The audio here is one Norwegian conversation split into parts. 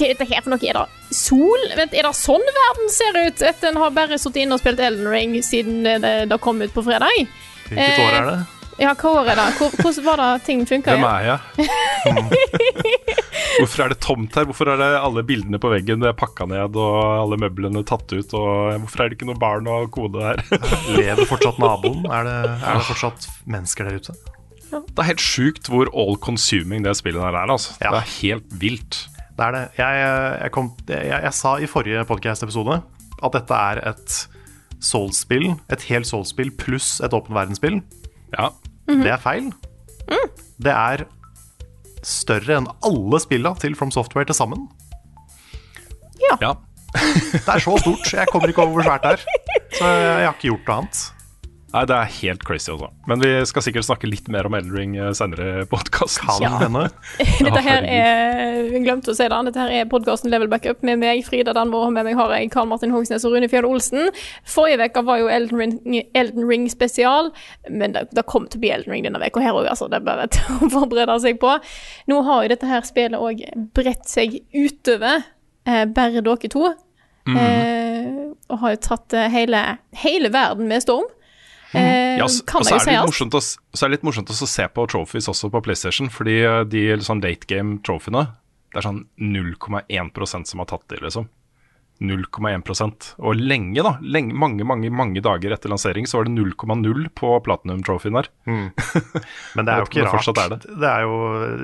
Hva er dette her for noe? Er det sol? Vent, er det sånn verden ser ut? Etter en har bare sittet inne og spilt Elden Ring siden det, det kom ut på fredag? Hvilket år er det? Ja, hva år er det? Hvordan var det ting funka? Hvem er jeg? Hvorfor er det tomt her? Hvorfor er det alle bildene på veggen det er pakka ned og alle møblene tatt ut? Og hvorfor er det ikke noe barn og kode her? Lever fortsatt naboen? Er det, er det fortsatt mennesker der ute? Det er helt sjukt hvor all consuming det spillet her er. Altså. Ja. Det er helt vilt. Det er det. Jeg, jeg, kom, jeg, jeg sa i forrige podcast-episode at dette er et Souls-spill, et helt Souls-spill pluss et åpen verdensspill. Ja. Det er feil. Det er større enn alle spilla til From Software til sammen. ja. Det er så stort. Jeg kommer ikke over hvor svært det er. Så jeg har ikke gjort noe annet. Nei, det er helt crazy, altså. Men vi skal sikkert snakke litt mer om Elden Ring eh, senere i podkasten. Ja. Dette her er Vi glemte å si det. Dette her er podkasten Level Backup med meg, Frida Danvor, og med meg har jeg Karl Martin Hogsnes og Rune Fjell Olsen. Forrige uke var jo Elden Ring, Elden Ring spesial, men det, det kom til å bli Elden Ring denne uka her òg, altså. Det er bare å forberede seg på. Nå har jo dette her spillet òg bredt seg utover eh, bare dere to. Eh, og har jo tatt eh, hele, hele verden med storm. Eh, Ja, så, kan og så jeg jo er, det litt morsomt å, så er det litt morsomt å se på trophies også på PlayStation, fordi eh, de sånn late game trophyene, det er sånn 0,1% som har tatt det, liksom. 0,1% Og lenge, da, lenge, mange, mange mange dager etter lansering, så var det 0,0 på platinum-trophyen der. Men det er jo ikke rart. er det. Det er jo,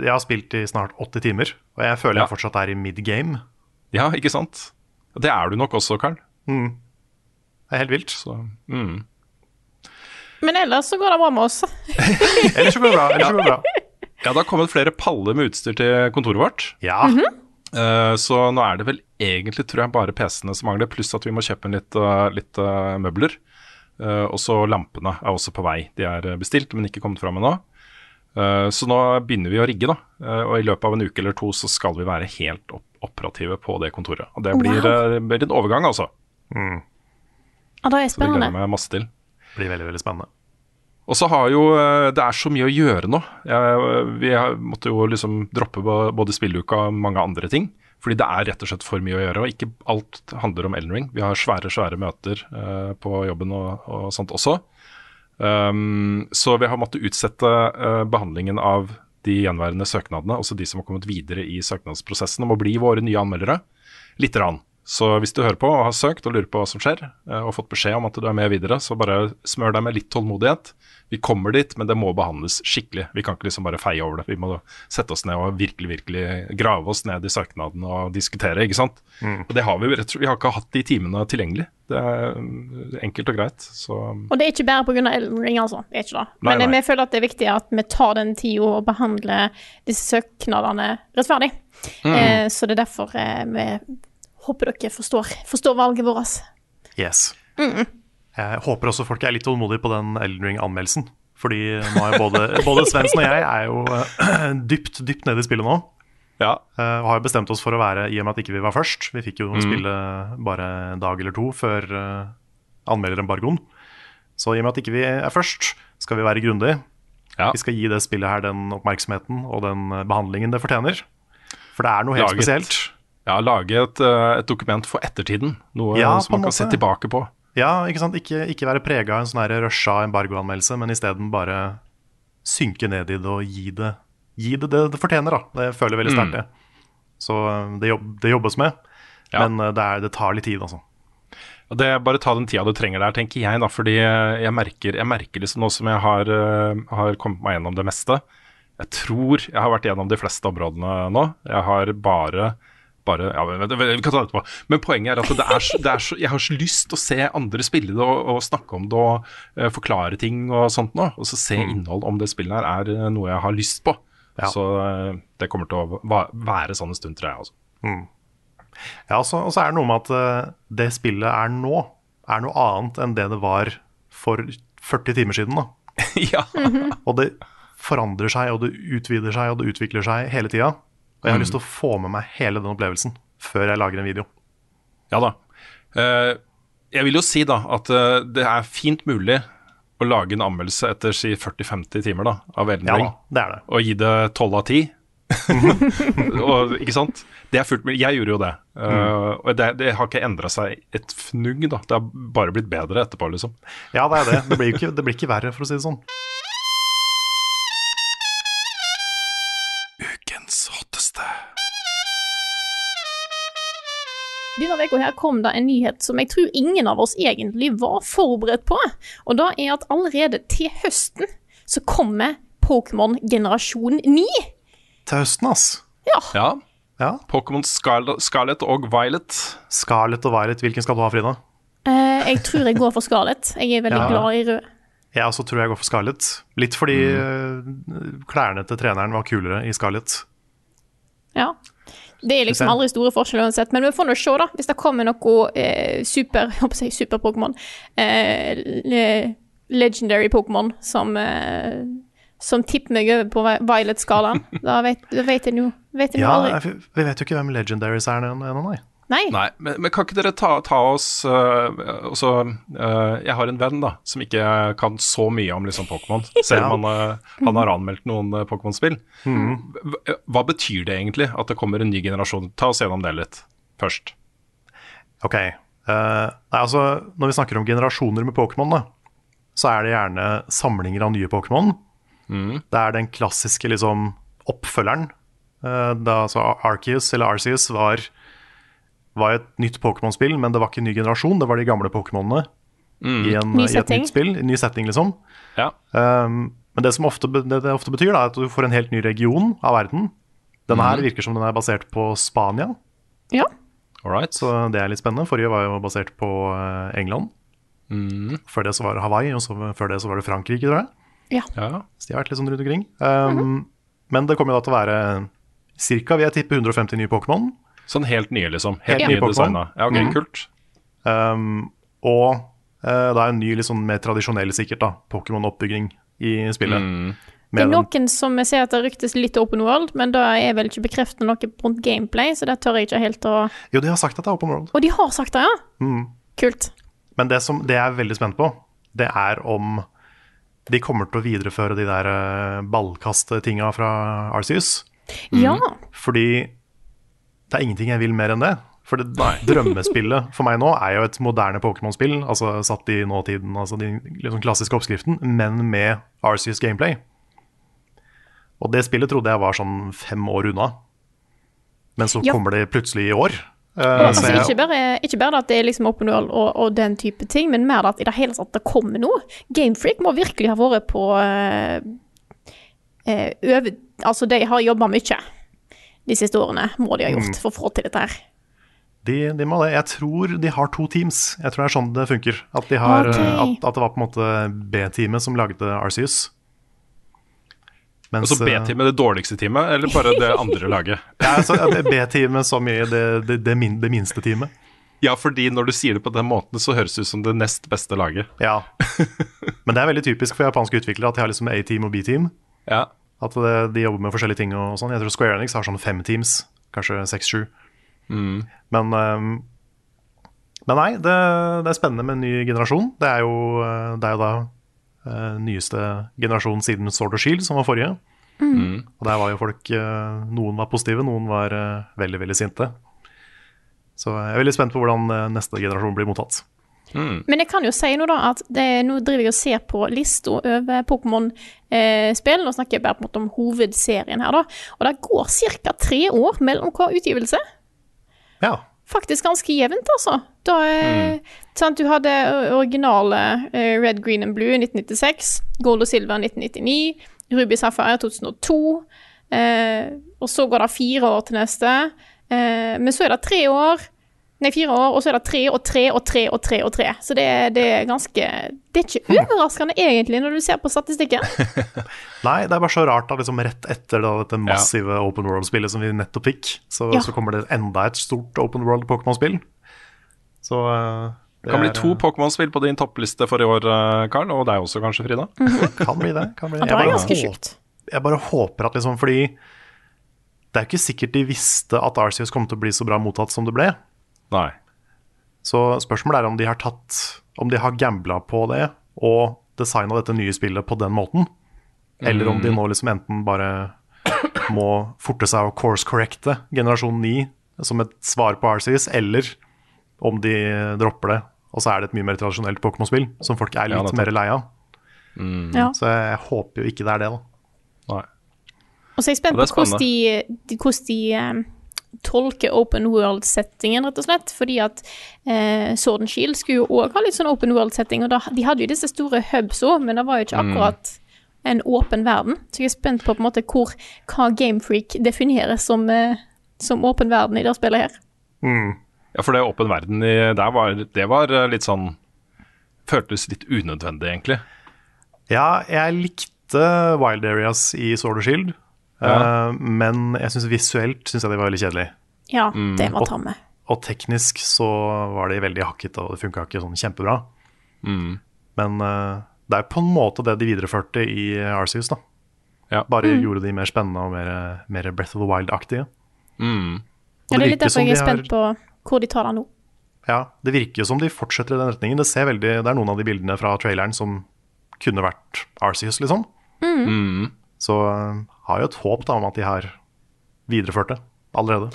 jeg har spilt i snart 80 timer, og jeg føler Ja. jeg fortsatt er i mid-game. Ja, ikke sant? Det er du nok også, Karl. Det er helt vilt. Så, mm. Men ellers så går det bra med oss. Ellers så går det bra. Ellers så går det bra. Ja, det har kommet flere paller med utstyr til kontoret vårt. Ja. Eh, så nå er det vel egentlig, tror jeg, bare PC-ene som mangler, pluss at vi må kjøpe inn litt, eh, litt eh, møbler. Eh, og så lampene er også på vei. De er bestilt, men ikke kommet fram ennå. Eh, så nå begynner vi å rigge, da. Eh, og i løpet av en uke eller to så skal vi være helt opp operative på det kontoret. Og det blir, Wow. blir en overgang, altså. Ja, det er Så det gleder spennende. jeg meg masse til. Blir veldig, veldig spennende. Og så har jo eh, Det er så mye å gjøre nå. Jeg, vi måtte jo liksom droppe både spilleuka og mange andre ting. Fordi det er rett og slett for mye å gjøre. Og ikke alt handler om Elden Ring. Vi har svære, svære møter eh, på jobben og, og sånt også. Um, så vi har måttet utsette eh, behandlingen av de gjenværende søknadene, også de som har kommet videre i søknadsprosessen, om å bli våre nye anmeldere, lite grann. Så hvis du hører på og har søkt og lurer på hva som skjer, eh, og fått beskjed om at du er med videre, så bare smør deg med litt tålmodighet. Vi kommer dit, men det må behandles skikkelig. Vi kan ikke liksom bare feie over det. Vi må sette oss ned og virkelig, virkelig grave oss ned i søknaden og diskutere, ikke sant. Og det har vi rett og slett Vi har ikke hatt de timene tilgjengelig. Det er mm, enkelt og greit. Så Og det er ikke bare pga. Elden Ring, altså. Det er ikke det. Nei, Men nei. vi føler at det er viktig at vi tar den tida og behandler disse søknadene rettferdig. Mm. Eh, så det er derfor eh, vi håper dere forstår, forstår valget vårt. Yes. Jeg håper også folk er litt tålmodige på den Elden Ring-anmeldelsen. Fordi nå er både, både Svendsen og jeg er jo eh, dypt, dypt nede i spillet nå. ja. Eh, og har jo bestemt oss for å være, i og med at ikke vi var først Vi fikk jo spille bare en dag eller to før uh, anmelderembargoen. Så i og med at ikke vi er først, skal vi være grundige. Ja. Vi skal gi det spillet her den oppmerksomheten og den eh, behandlingen det fortjener. For det er noe helt Laget. et- spesielt. Ja, lage et, eh, et dokument for ettertiden. Noe Ja, som man kan se tilbake på. Ja, ikke sant? Ikke, ikke være prega av en sånn rusha embargoanmeldelse, men isteden bare synke ned i det og gi det gi det det det fortjener. da. Det føler jeg veldig sterkt, det. Så eh, det, jobb, det jobbes med, Ja. men eh, det, er, det tar litt tid, altså. Det er Bare ta den tida du trenger der, tenker jeg, da. Fordi jeg merker, jeg merker liksom nå som jeg har, har kommet meg gjennom det meste Jeg tror jeg har vært gjennom de fleste områdene nå. Jeg har bare bare, ja, vi kan ta det etterpå. Men poenget er at det er, det er så, jeg har så lyst til å se andre spille det og, og snakke om det og uh, forklare ting og sånt nå. Og så se innhold om det spillet her er eh, noe jeg har lyst på. Ja. Så uh, det kommer til å være sånn en stund, tror jeg. Altså. Ja, også, og så er det noe med at uh, det spillet er nå, er noe annet enn det det var for 40 timer siden. da. ja. Og det forandrer seg, og det utvider seg, og det utvikler seg hele tida. Og jeg har lyst til å få med meg hele den opplevelsen før jeg lager en video. Ja da. Eh, jeg vil jo si da at eh, det er fint mulig å lage en anmeldelse etter si 40-50 timer da, av Elden Ja Ring, da, det er det. og gi det 12 av 10. og, ikke sant? Det er fullt mulig. Jeg gjorde jo det. Eh, og det, det har ikke endra seg et fnugg. da. Det har bare blitt bedre etterpå, liksom. Ja, det er det. Det blir, ikke, det blir ikke verre, for å si det sånn. Denne og her kom det en nyhet som jeg tror ingen av oss egentlig var forberedt på. Og det er at allerede til høsten så kommer Pokémon generasjon 9. Til høsten, ass. Ja. Ja. Pokémon Scarlet, Scarlet og Violet. Scarlet og Violet, hvilken skal du ha, Frida? Eh, jeg tror jeg går for Scarlet. Jeg er veldig Ja. glad i rød. Jeg også tror jeg går for Scarlet. Litt fordi mm. klærne til treneren var kulere i Scarlet. Ja. Det er liksom aldri store forskjeller uansett, men vi får nå se, da. Hvis det kommer noe eh, super jeg si super-Pokémon, eh, le- legendary Pokémon, som, eh, som tipper meg over på Violet-skalaen. Da vet, da vet en jo, vet en jo Ja, aldri. vi vet jo ikke hvem Legendaries er ennå, nei. Nei. Nei, men, men kan ikke dere ta, ta oss uh, også, uh, Jeg har en venn da som ikke kan så mye om liksom, Pokémon, selv om han, uh, han har anmeldt noen Pokémon-spill. Hva, hva betyr det egentlig at det kommer en ny generasjon? Ta oss gjennom det litt først. Ok. eh, nei, altså, når vi snakker om generasjoner med Pokémon, så er det gjerne samlinger av nye Pokémon. Det er den klassiske liksom, oppfølgeren. Eh, da altså, Arceus, eller Arceus, var, var et nytt Pokémon-spill, men det var ikke en ny generasjon. Det var de gamle Pokémonene i, en, i et nytt spill. En ny setting, liksom. Ja. Um, men det som ofte, det, det ofte betyr, da, er at du får en helt ny region av verden. Denne her virker som den er basert på Spania, Ja. Alright. så det er litt spennende. Forrige var jo basert på England. England. Før det så var det Hawaii, og så, før det så var det Frankrike, tror jeg. Ja. Så de har vært litt sånn rundt omkring. Um, Men det kommer jo da til å være ca. vil jeg tippe 150 nye Pokémon. Sånn helt nye, liksom. Helt ja. nye designa. Ja, ok, mm. kult. Um, og uh, det er en ny, litt sånn mer tradisjonell sikkert da, Pokémon-oppbygging i spillet. Mm. Det er noen som jeg ser at det ryktes litt open world, men da er vel ikke bekreftet noe rundt gameplay, så det tør jeg ikke helt å Jo, de har sagt at det er open world. Og de har sagt det, ja? Mm. Kult. Men det, som, det jeg er veldig spent på, det er om de kommer til å videreføre de der uh, ballkastetinga fra Arceus. Ja. Fordi det er ingenting jeg vil mer enn det. For det drømmespillet for meg nå er jo et moderne Pokémon-spill, altså satt i nåtiden, altså den liksom klassiske oppskriften, men med Arceus gameplay. Og det spillet trodde jeg var sånn fem år unna. Men så Ja. kommer det plutselig i år. Uh, så Altså, jeg- ikke, bare, ikke bare at det er liksom open world og, og den type ting, men mer at i det hele tatt det kommer noe. Gamefreak må virkelig ha vært på uh, uh, øve, Altså, de har jobba mye de siste årene, må de ha gjort, for å få til dette her. De, de må det. Jeg tror de har to teams. Jeg tror det er sånn det funker. At, de har, okay. at, at det var på en måte B-teamet som lagde Arceus. Mens, Altså eh, B-teamet, det dårligste teamet, eller bare det andre laget? Ja, altså, B-teamet som i det, det, det, min, det minste teamet. Ja, fordi når du sier det på den måten, så høres det ut som det nest beste laget. Ja. Men det er veldig typisk for japanske utviklere at de har liksom A-team og B-team. Ja. At det, de jobber med forskjellige ting og sånn. Jeg tror Square Enix har sånn fem teams, kanskje seks-sju. Men, um, men nei, det, det er spennende med en ny generasjon. Det er jo, eh, det er jo da uh, nyeste generasjon siden Sword of Shield, som var forrige. Og der var jo folk uh, Noen var positive, noen var uh, veldig, veldig sinte. Så jeg er veldig spent på hvordan neste generasjon blir mottatt. Men jeg kan jo si nå da at det, nå driver jeg og ser på lista over Pokémon-spill. nå snakker jeg bare på en måte om hovedserien her, da. Og det går ca. tre år mellom hver utgivelse. Ja, faktisk ganske jevnt, altså. Da, mm. sant, du hadde originale eh, Red, Green and Blue i 1996, Gold og Silver 1999, Ruby Safari 2002, eh, og så går det fire år til neste. Eh, men så er det tre år, nei, fire år, og så er det tre og tre og tre og tre og tre. Så det, er- det er ganske Det er ikke overraskende, egentlig, når du ser på statistikken. Nei, det er bare så rart at liksom rett etter da, dette massive open world-spillet som vi nettopp fikk, så, Ja. så kommer det enda et stort open world Pokémon-spill. Så uh, Det kan bli to Pokémon-spill på din toppliste for i år, eh, Karl, og deg også kanskje, Frida. eh, Kan bli det. Kan bli. det. Jeg det er bare ganske håper- sjukt. Jeg bare håper at liksom Fordi det er ikke sikkert de visste at Arceus kom til å bli så bra mottatt som det ble. Nei. Så spørsmålet er om de har tatt Om de har gambla på det og designa dette nye spillet på den måten. Eller om de nå liksom enten bare må forte seg å course correcte generasjon 9 som et svar på RCS, eller om de dropper det, og så er det et mye mer tradisjonelt Pokémon-spill som folk er Ja, litt nettopp. mer lei av. Ja. Så jeg håper jo ikke det er det, da. Nei. Og så er jeg spent Ja, på hvordan de, de, hvordan de eh, tolker open world-settingen, rett og slett. Fordi at eh, Sword and Shield skulle jo òg ha litt sånn open world-setting, og da, de hadde jo disse store hubs òg, men det var jo ikke akkurat en åpen verden. Så jeg er spent på på en måte hvor, hva Gamefreak definerer som, eh, som åpen verden i det spillet her. Ja, for det åpen verden i, der var, det var eh, litt sånn Føltes litt unødvendig, egentlig. Ja, jeg likte Wild Areas i Sword and Shield, Ja. eh, men jeg synes visuelt synes jeg det var veldig kjedelig. Ja, det må ta med. Og teknisk så var de veldig hakkete, og det funka ikke sånn kjempebra. Men uh, det er på en måte det de videreførte i Arceus, da. Ja. Bare gjorde de mer spennende og mer, mer Breath of the Wild-aktige. Mm. Ja, det er litt derfor jeg er de har- på hvor de tar det nå. Ja, det virker jo som de fortsetter i den retningen. Det, ser veldig, det er noen av de bildene fra traileren som kunne vært Arceus, liksom. Mm. Så eh, har jo et håp da om at de har videreført det allerede.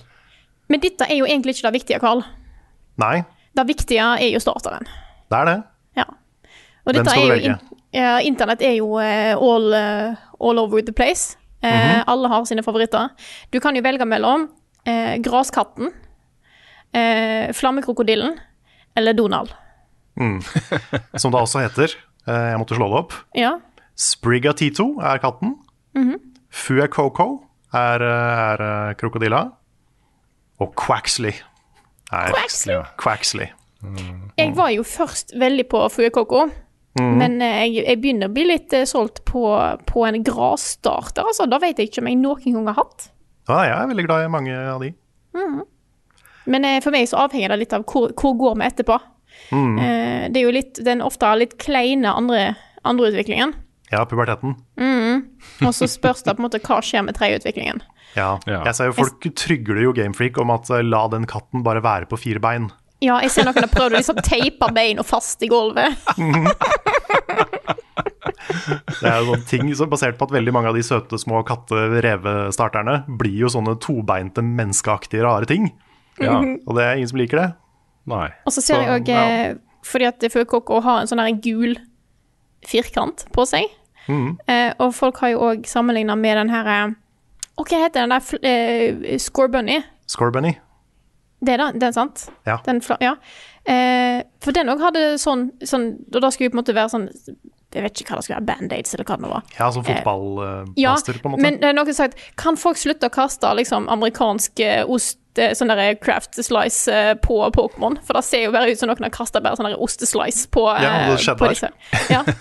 Men dette er jo egentlig ikke det viktige, Karl. Nei, Det viktige er jo starteren. det er det. Ja. Og Hvem skal du velge? ja, internett er jo eh, all, eh, all over the place. Eh, Mhm. Alle har sine favoritter. Du kan jo velge mellom eh, graskatten, eh, flammekrokodillen eller Donald. Som det også heter. Jeg måtte slå det opp. Ja. Sprigatito er katten. Fuecoco er, eh, er eh, krokodilla. Og Quaxley er Quaxley. Quaxley. Jeg var jo først veldig på Fuecoco, Mhm. men eh, jeg, jeg begynner å bli litt solgt på, på en grasstarter. Altså. Da vet jeg ikke om jeg noen gang har hatt. Ja, jeg er veldig glad i mange av de. Men eh, for meg så avhenger det litt av hvor, hvor går vi etterpå. Mm. Eh, det er jo litt, den ofte litt kleine andre, andreutviklingen. Ja, puberteten. Og så spørs det på en måte hva skjer med treutviklingen. Ja. Ja. Jeg ser jo Folk trygler jo Gamefreak om at eh, la den katten bare være på fire bein. Ja, jeg ser noen har prøvd å liksom teipe beina fast i gulvet. Det er jo sånne ting som Basert på at veldig mange av de søte små katte-revestarterne blir jo sånne tobeinte, menneskeaktige, rare ting. Ja. Og det er ingen som liker det. Nei. Og så ser Så, jeg òg, ja. fordi at Fuecoco har en sånn gul firkant på seg, Mhm. eh, og folk har jo òg sammenligna med den her eh, Å, hva heter den der eh, Score Bunny? Det er den, sant? Ja. Den, ja. Eh, for den òg hadde sånn, sånn Og da skulle jo på en måte være sånn Jeg vet ikke hva det skulle være, Band-Aids eller hva det var. Ja, som Ja, på en måte. men det er noen sagt Kan folk slutte å kaste liksom amerikansk eh, ost, eh, sånn der craft slice eh, på Pokémon? For det ser jo bare ut som noen har kasta bare sånn osteslice på, eh, Ja, det på disse. Ja.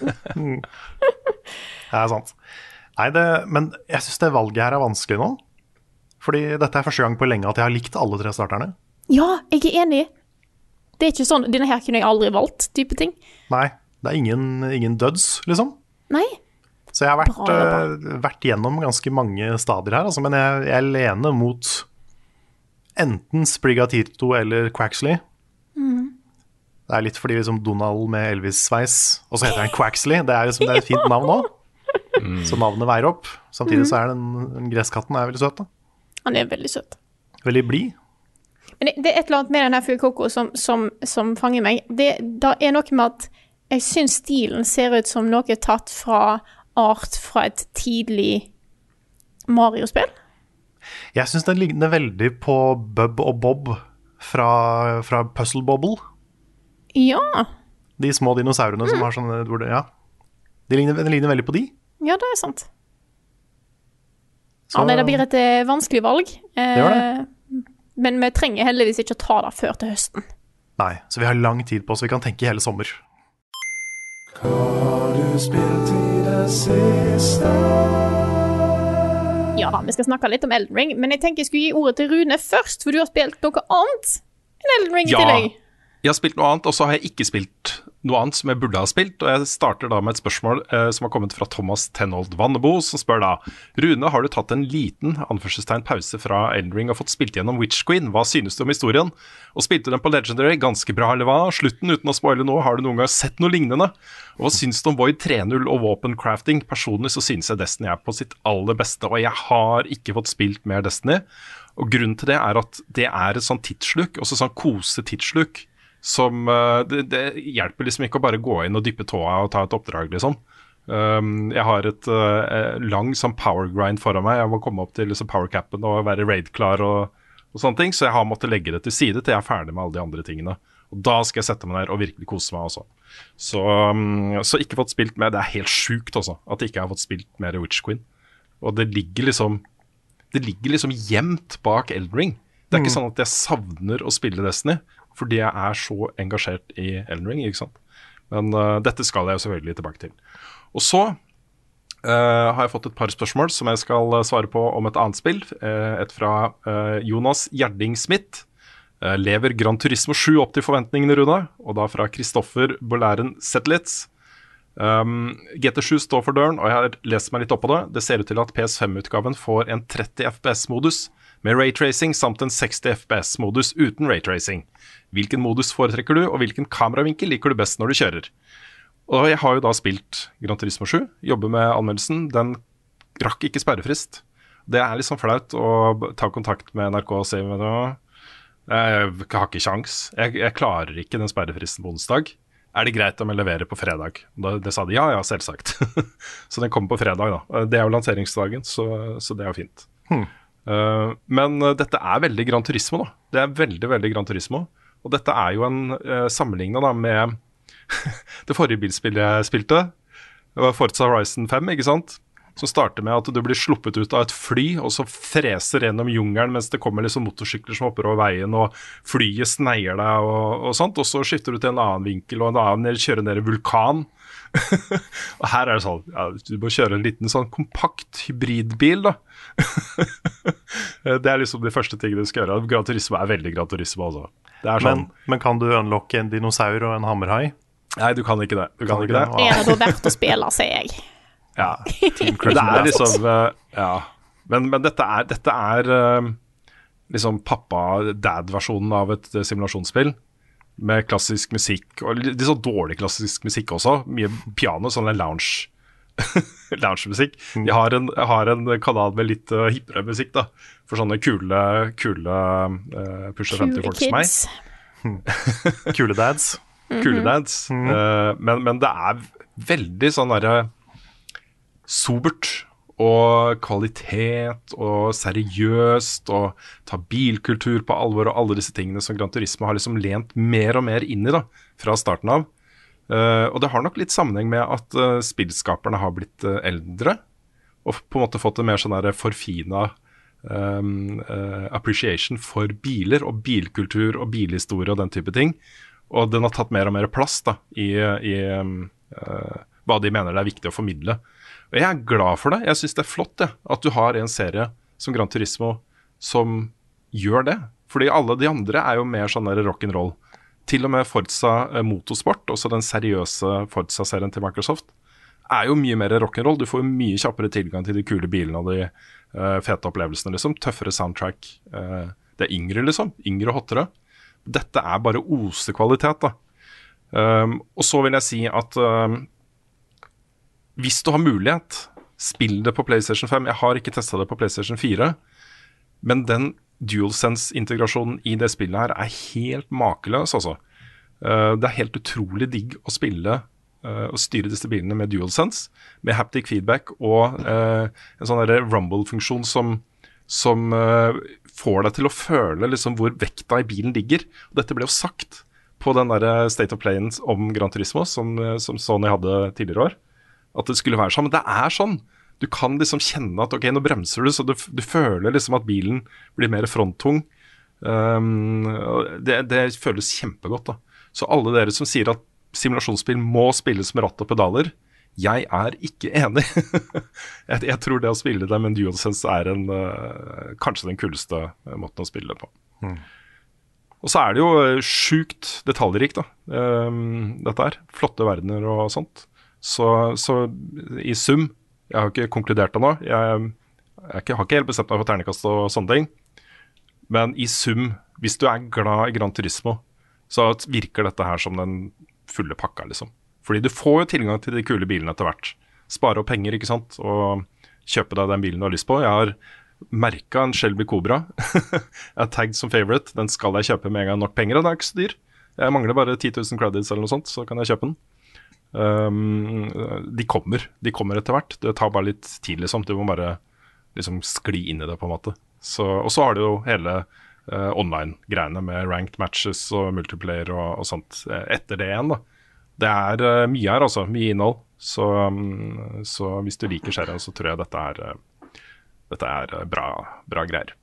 Det er sant. Nei, det, men jeg syns det valget her er vanskelig nå. Fordi dette er første gang på lenge at jeg har likt alle tre starterne. ja, jeg er enig. Det er ikke sånn Denne her kunne jeg aldri valgt, type ting. Nei, det er ingen, ingen døds, liksom. Nei. Så jeg har vært, Bra eh, vært gjennom ganske mange stadier her, altså, men jeg, jeg lener mot enten Sprigatito eller Quaxley. Det er litt fordi liksom Donald med Elvis-sveis, og så heter han Quaxley. Det er, liksom, det er et fint navn òg. Så navnet veier opp. Samtidig så er den, den gresskatten er veldig søt. da. Han er veldig søt. Veldig blid. Men det, det er et eller annet med den her Fuecoco som, som, som fanger meg. Det, det er noe med at jeg syns stilen ser ut som noe tatt fra art fra et tidlig Mario-spill. Jeg syns den ligner veldig på Bub og Bob fra, fra Puzzle Bobble. Ja. De små dinosaurene som har sånne hvor det, Ja. De ligner, de ligner veldig på de. Ja, det er sant. Så- Ja, nei, det blir et eh, vanskelig valg. Eh, gjør det. Men vi trenger heldigvis ikke å ta det før til høsten. Nei, så vi har lang tid på oss. Vi kan tenke hele sommer. Ja da, vi skal snakke litt om Elden Ring, men jeg tenker jeg skulle gi ordet til Rune først, for du har spilt noe annet enn Elden Ring i tillegg. Ja. Jeg har spilt noe annet, og så har jeg ikke spilt noe annet som jeg burde ha spilt. Og jeg starter da med et spørsmål eh, som har kommet fra Thomas Tenhold Vannebo, som spør da Rune, har du tatt en liten anførselstegn pause fra Eldring og fått spilt gjennom Witch Queen? Hva synes du om historien? Og spilte du den på Legendary? Ganske bra, eller hva? Slutten uten å spoile noe, har du noen gang sett noe lignende? Og hva syns du om Void 3.0 og våpencrafting? Personlig så synes jeg Destiny er på sitt aller beste, og jeg har ikke fått spilt mer Destiny. Og grunnen til det er at det er et sånn tidssluk, også sånn kose-tidssluk, som eh, det, det hjelper liksom ikke å bare gå inn og dyppe tåa og ta et oppdrag, liksom. Um, jeg har et uh, lang sånn power grind foran meg. Jeg må komme opp til liksom powercapen og være raid-klar og, og sånne ting. Så jeg har måttet legge det til side til jeg er ferdig med alle de andre tingene. Og da skal jeg sette meg ned og virkelig kose meg også. Så, um, så ikke fått spilt mer. Det er helt sjukt også, at jeg ikke har fått spilt mer Witch Queen. Og det ligger liksom Det ligger liksom gjemt bak Eldring. Det er ikke sånn at jeg savner å spille Destiny, fordi jeg er så engasjert i Elden Ring. ikke sant? Men uh, dette skal jeg jo selvfølgelig tilbake til. Og så uh, har jeg fått et par spørsmål som jeg skal uh, svare på om et annet spill. Uh, et fra Jonas Gjerding Smith. Lever Gran Turismo 7 opp til forventningene, Rune? Og da fra Kristoffer Bolæren Zetlitz. Um, GT7 står for døren, og jeg har lest meg litt opp på det. Det ser ut til at PS5-utgaven får en 30 FPS-modus med raytracing samt en 60 FPS-modus uten raytracing. Hvilken modus foretrekker du, og hvilken kameravinkel liker du best når du kjører? Og jeg har jo da spilt Gran Turismo 7, jobber med anmeldelsen. Den rakk ikke sperrefrist. Det er litt sånn flaut å ta kontakt med NRK og si men, «Å, Jeg har ikke kjangs. Jeg, jeg klarer ikke den sperrefristen på onsdag. Er det greit om jeg leverer på fredag? Da, det sa de ja, ja, selvsagt. så den kommer på fredag, da. Det er jo lanseringsdagen, så, så det er jo fint. Uh, men uh, dette er veldig Gran Turismo, da. Det er veldig, veldig Gran Turismo. Og dette er jo en uh, sammenligna da med det forrige bilspillet jeg spilte. Det var Forza Horizon 5, ikke sant? Som starter med at du blir sluppet ut av et fly, og så freser gjennom jungelen mens det kommer liksom motorsykler som hopper over veien, og flyet sneier deg og, og sånt. Og så skifter du til en annen vinkel, og en annen kjører ned i vulkan. og her er det sånn ja, Du må kjøre en liten sånn kompakt hybridbil, da. det er liksom de første tingene du skal gjøre. Gran Turismo er veldig Gran Turismo, altså. Det er sånn Men, men kan du unlocke en dinosaur og en hammerhai? Nei, du kan ikke det. Du kan Kan ikke det. Det er da verdt å spille, sier jeg. Ja. Det er liksom eh, Ja. Men, men dette er, dette er eh, liksom pappa-dad-versjonen av et eh, simulasjonsspill. Med klassisk musikk, og litt sånn dårlig klassisk musikk også. Mye piano, sånn lounge loungemusikk. Jeg, har en- jeg har en kanal med litt uh, hippere musikk, da. For sånne kule, kule uh, pusher 50-folk som meg. Kule dads? Kule dads. Eh, men, men det er veldig sånn derre sobert og kvalitet og seriøst og ta bilkultur på alvor og alle disse tingene som Gran Turisme har liksom lent mer og mer inn i da, fra starten av. Uh, og det har nok litt sammenheng med at uh, spillskaperne har blitt uh, eldre og på en måte fått en mer sånn der forfina um, appreciation for biler og bilkultur og bilhistorie og den type ting. Og den har tatt mer og mer plass da, i, i um, hva de mener det er viktig å formidle. Og jeg er glad for det. Jeg syns det er flott ja, at du har en serie som Gran Turismo som gjør det. Fordi alle de andre er jo mer sånn rock'n'roll. Til og med Forza eh, Motorsport, også den seriøse Forza-serien til Microsoft, er jo mye mer rock'n'roll. Du får jo mye kjappere tilgang til de kule bilene og de uh, fete opplevelsene, liksom. Tøffere soundtrack. Uh, det er yngre, liksom. Yngre og hottere. Dette er bare osekvalitet, da. Um, og så vil jeg si at um, hvis du har mulighet, spill det på PlayStation 5. Jeg har ikke testa det på PlayStation 4, men den DualSense-integrasjonen i det spillet her er helt makeløs, altså. Uh, det er helt utrolig digg å spille uh, og styre disse bilene med DualSense, med haptic feedback og uh, en sånn rumble-funksjon som, som får deg til å føle liksom hvor vekta i bilen ligger. Og dette ble jo sagt på den der State of Play om Gran Turismo som, som Sony hadde tidligere år. At det skulle være sånn. Men det er sånn. Du kan liksom kjenne at ok, nå bremser du, så du, du føler liksom at bilen blir mer fronttung. Um, det, det, føles kjempegodt. da. Så alle dere som sier at simulasjonsspill må spilles med ratt og pedaler, jeg er ikke enig. jeg, jeg, tror det å spille det med en DualSense er en, uh, kanskje den kuleste måten å spille det på. Mm. Og så er det jo eh, sjukt detaljrikt, da, um, dette her. Flotte verdener og sånt. Så, så, i sum Jeg har ikke konkludert ennå. Jeg, jeg, har ikke helt bestemt meg for ternekast og sånne ting. Men i sum, hvis du er glad i Gran Turismo, så virker dette her som den fulle pakka, liksom. Fordi du får jo tilgang til de kule bilene etter hvert. Spare opp penger, ikke sant, og kjøpe deg den bilen du har lyst på. Jeg har merka en Shelby Cobra. jeg er tagged som favorite. Den skal jeg kjøpe med en gang nok penger, og det er ikke så dyr. Jeg mangler bare 10 000 credits eller noe sånt, så kan jeg kjøpe den. Um, de kommer. De kommer etter hvert. Det tar bare litt tid, liksom. Du må bare liksom skli inn i det, på en måte. og så har du jo hele uh, online-greiene med ranked matches og multiplayer og, og sånt uh, etter det igjen, da. Det er uh, mye her, altså. Mye innhold. Så, um, så hvis du liker serien, så tror jeg dette er, dette er bra, bra greier.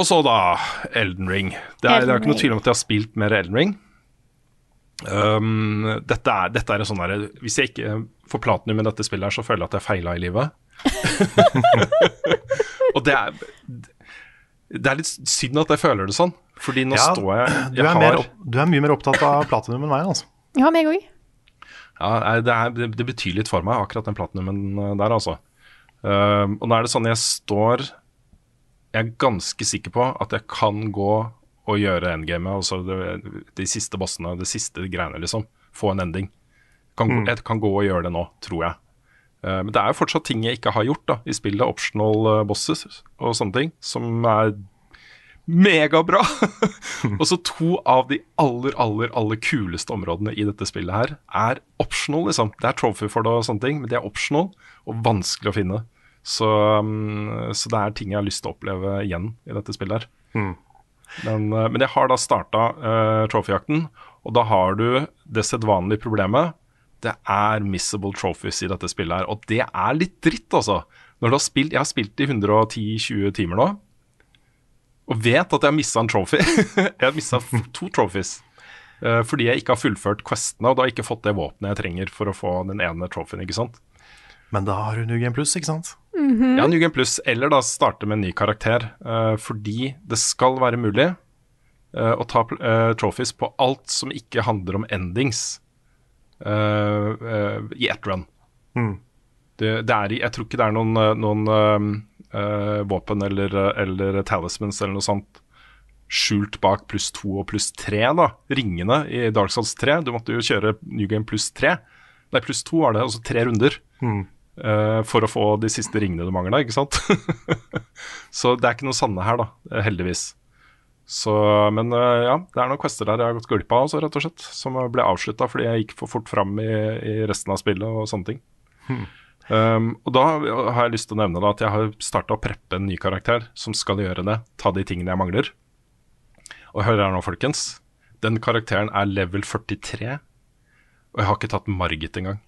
Og så da Elden Ring. Det er, det er ikke noe tvil om at jeg har spilt mer Elden Ring. Um, dette, er, dette er en sånn der, Hvis jeg ikke får platinum i dette spillet, her, så føler jeg at jeg feila i livet. og det er Det er litt synd at jeg føler det sånn, fordi nå ja, står jeg, jeg du, er har, opp, du, er mye mer opptatt av platinum enn meg, altså. Ja, meg òg. Ja, det, er, det, betyr litt for meg, akkurat den platinumen eh, der, altså. Um, og nå er det sånn jeg står Jeg er ganske sikker på at jeg kan gå å gjøre endgamet, altså det, de siste bossene, de siste greiene, liksom. Få en ending. Kan, mm. Jeg kan gå og gjøre det nå, tror jeg. Uh, men det er jo fortsatt ting jeg ikke har gjort da, i spillet. Optional uh, bosses og sånne ting, som er megabra. og så to av de aller, aller aller kuleste områdene i dette spillet her er optional, liksom. Det er trophy for det og sånne ting, men det er optional og vanskelig å finne. Så, um, så det er ting jeg har lyst til å oppleve igjen i dette spillet her. Mm. Men, eh, men, jeg har da starta uh, eh, trofejakten, og da har du det sedvanlige problemet. Det er missable trophies i dette spillet her, og det er litt dritt, altså. Når du har spilt, Jeg har spilt i 110-20 timer nå, og vet at jeg har missa en trophy. jeg har missa to trophies. Uh, fordi jeg ikke har fullført questene og da har jeg ikke fått det våpenet jeg trenger for å få den ene trophyen. ikke sant? Men da har du New Game Plus, ikke sant? Mm -hmm. Ja, New Game Plus, eller da starte med en ny karakter. Uh, fordi det skal være mulig uh, å ta uh, trophies på alt som ikke handler om endings i ett run. Mm. Det, det, er, jeg tror ikke det er noen, noen våpen eller, eller talismans eller noe sånt skjult bak pluss to og pluss tre, da. Ringene i Dark Souls 3. Du måtte jo kjøre New Game pluss tre. Nei, pluss to var det, altså tre runder. Mm. Uh, for å få de siste ringene du mangla, ikke sant. så det er ikke noe sanne her, da, eh, heldigvis. Så, men uh, ja, det er noen quester der jeg har gått glipp av, også, rett og slett. Som ble avslutta fordi jeg gikk for fort fram i, i, resten av spillet og sånne ting. Hmm. Um, og da har jeg lyst til å nevne da, at jeg har starta å preppe en ny karakter som skal gjøre det. Ta de tingene jeg mangler. Og hør her nå, folkens. Den karakteren er level 43, og jeg har ikke tatt Margit engang.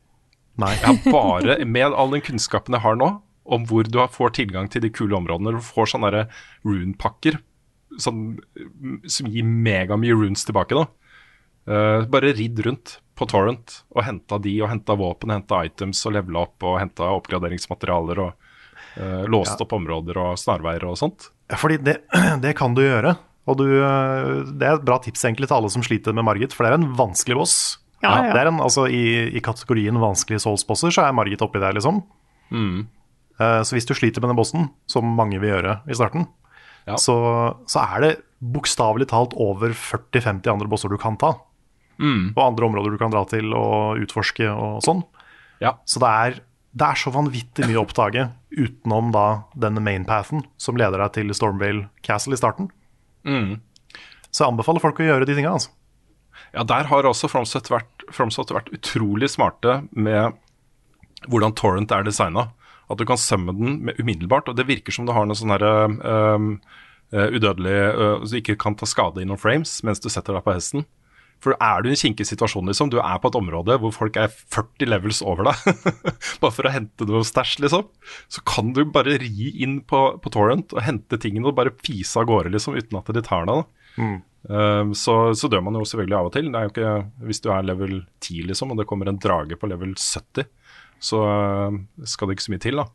Nei. Jeg har bare, med all den kunnskapen jeg har nå, om hvor du får tilgang til de kule områdene, du får sånne rune-pakker sånn, som gir megamye runes tilbake. da. Uh, bare ridd rundt på Torrent og henta de, og henta våpen, henta items og levela opp og henta oppgraderingsmaterialer og uh, låst ja. opp områder og snarveier og sånt. Fordi det, det kan du gjøre. Og du, eh, det er et bra tips egentlig til alle som sliter med Margit, for det er en vanskelig boss. Ja, ja. Det er en, altså, i, i, kategorien vanskelige Souls-bosser så er Margit oppi der, liksom. Mm. Uh, så hvis du sliter med den bossen, som mange vil gjøre i starten, ja. så, så, er det bokstavelig talt over 40-50 andre bosser du kan ta. Mm. Og andre områder du kan dra til og utforske og sånn. Ja. Så det er, det er, så vanvittig mye å oppdage utenom da denne mainpathen som leder deg til Stormvale Castle i starten. Mm. Så jeg anbefaler folk å gjøre de tinga, altså. Ja, der har også Fromsøt vært, vært, utrolig smarte med hvordan Torrent er designa. At du kan sømme den med umiddelbart. Og det virker som du har noe sånn herre um, uh, udødelig uh, Så du ikke kan ta skade i noen frames mens du setter deg på hesten. For er du i en kinkig situasjon, liksom, du er på et område hvor folk er 40 levels over deg, bare for å hente noe stæsj, liksom, så kan du bare ri inn på, på torrent og hente tingene og bare fise av gårde, liksom, uten at de tar deg. da. Um, så, så dør man jo selvfølgelig av og til. Det er jo ikke, hvis du er level 10 liksom, og det kommer en drage på level 70, så uh, skal det ikke så mye til. da.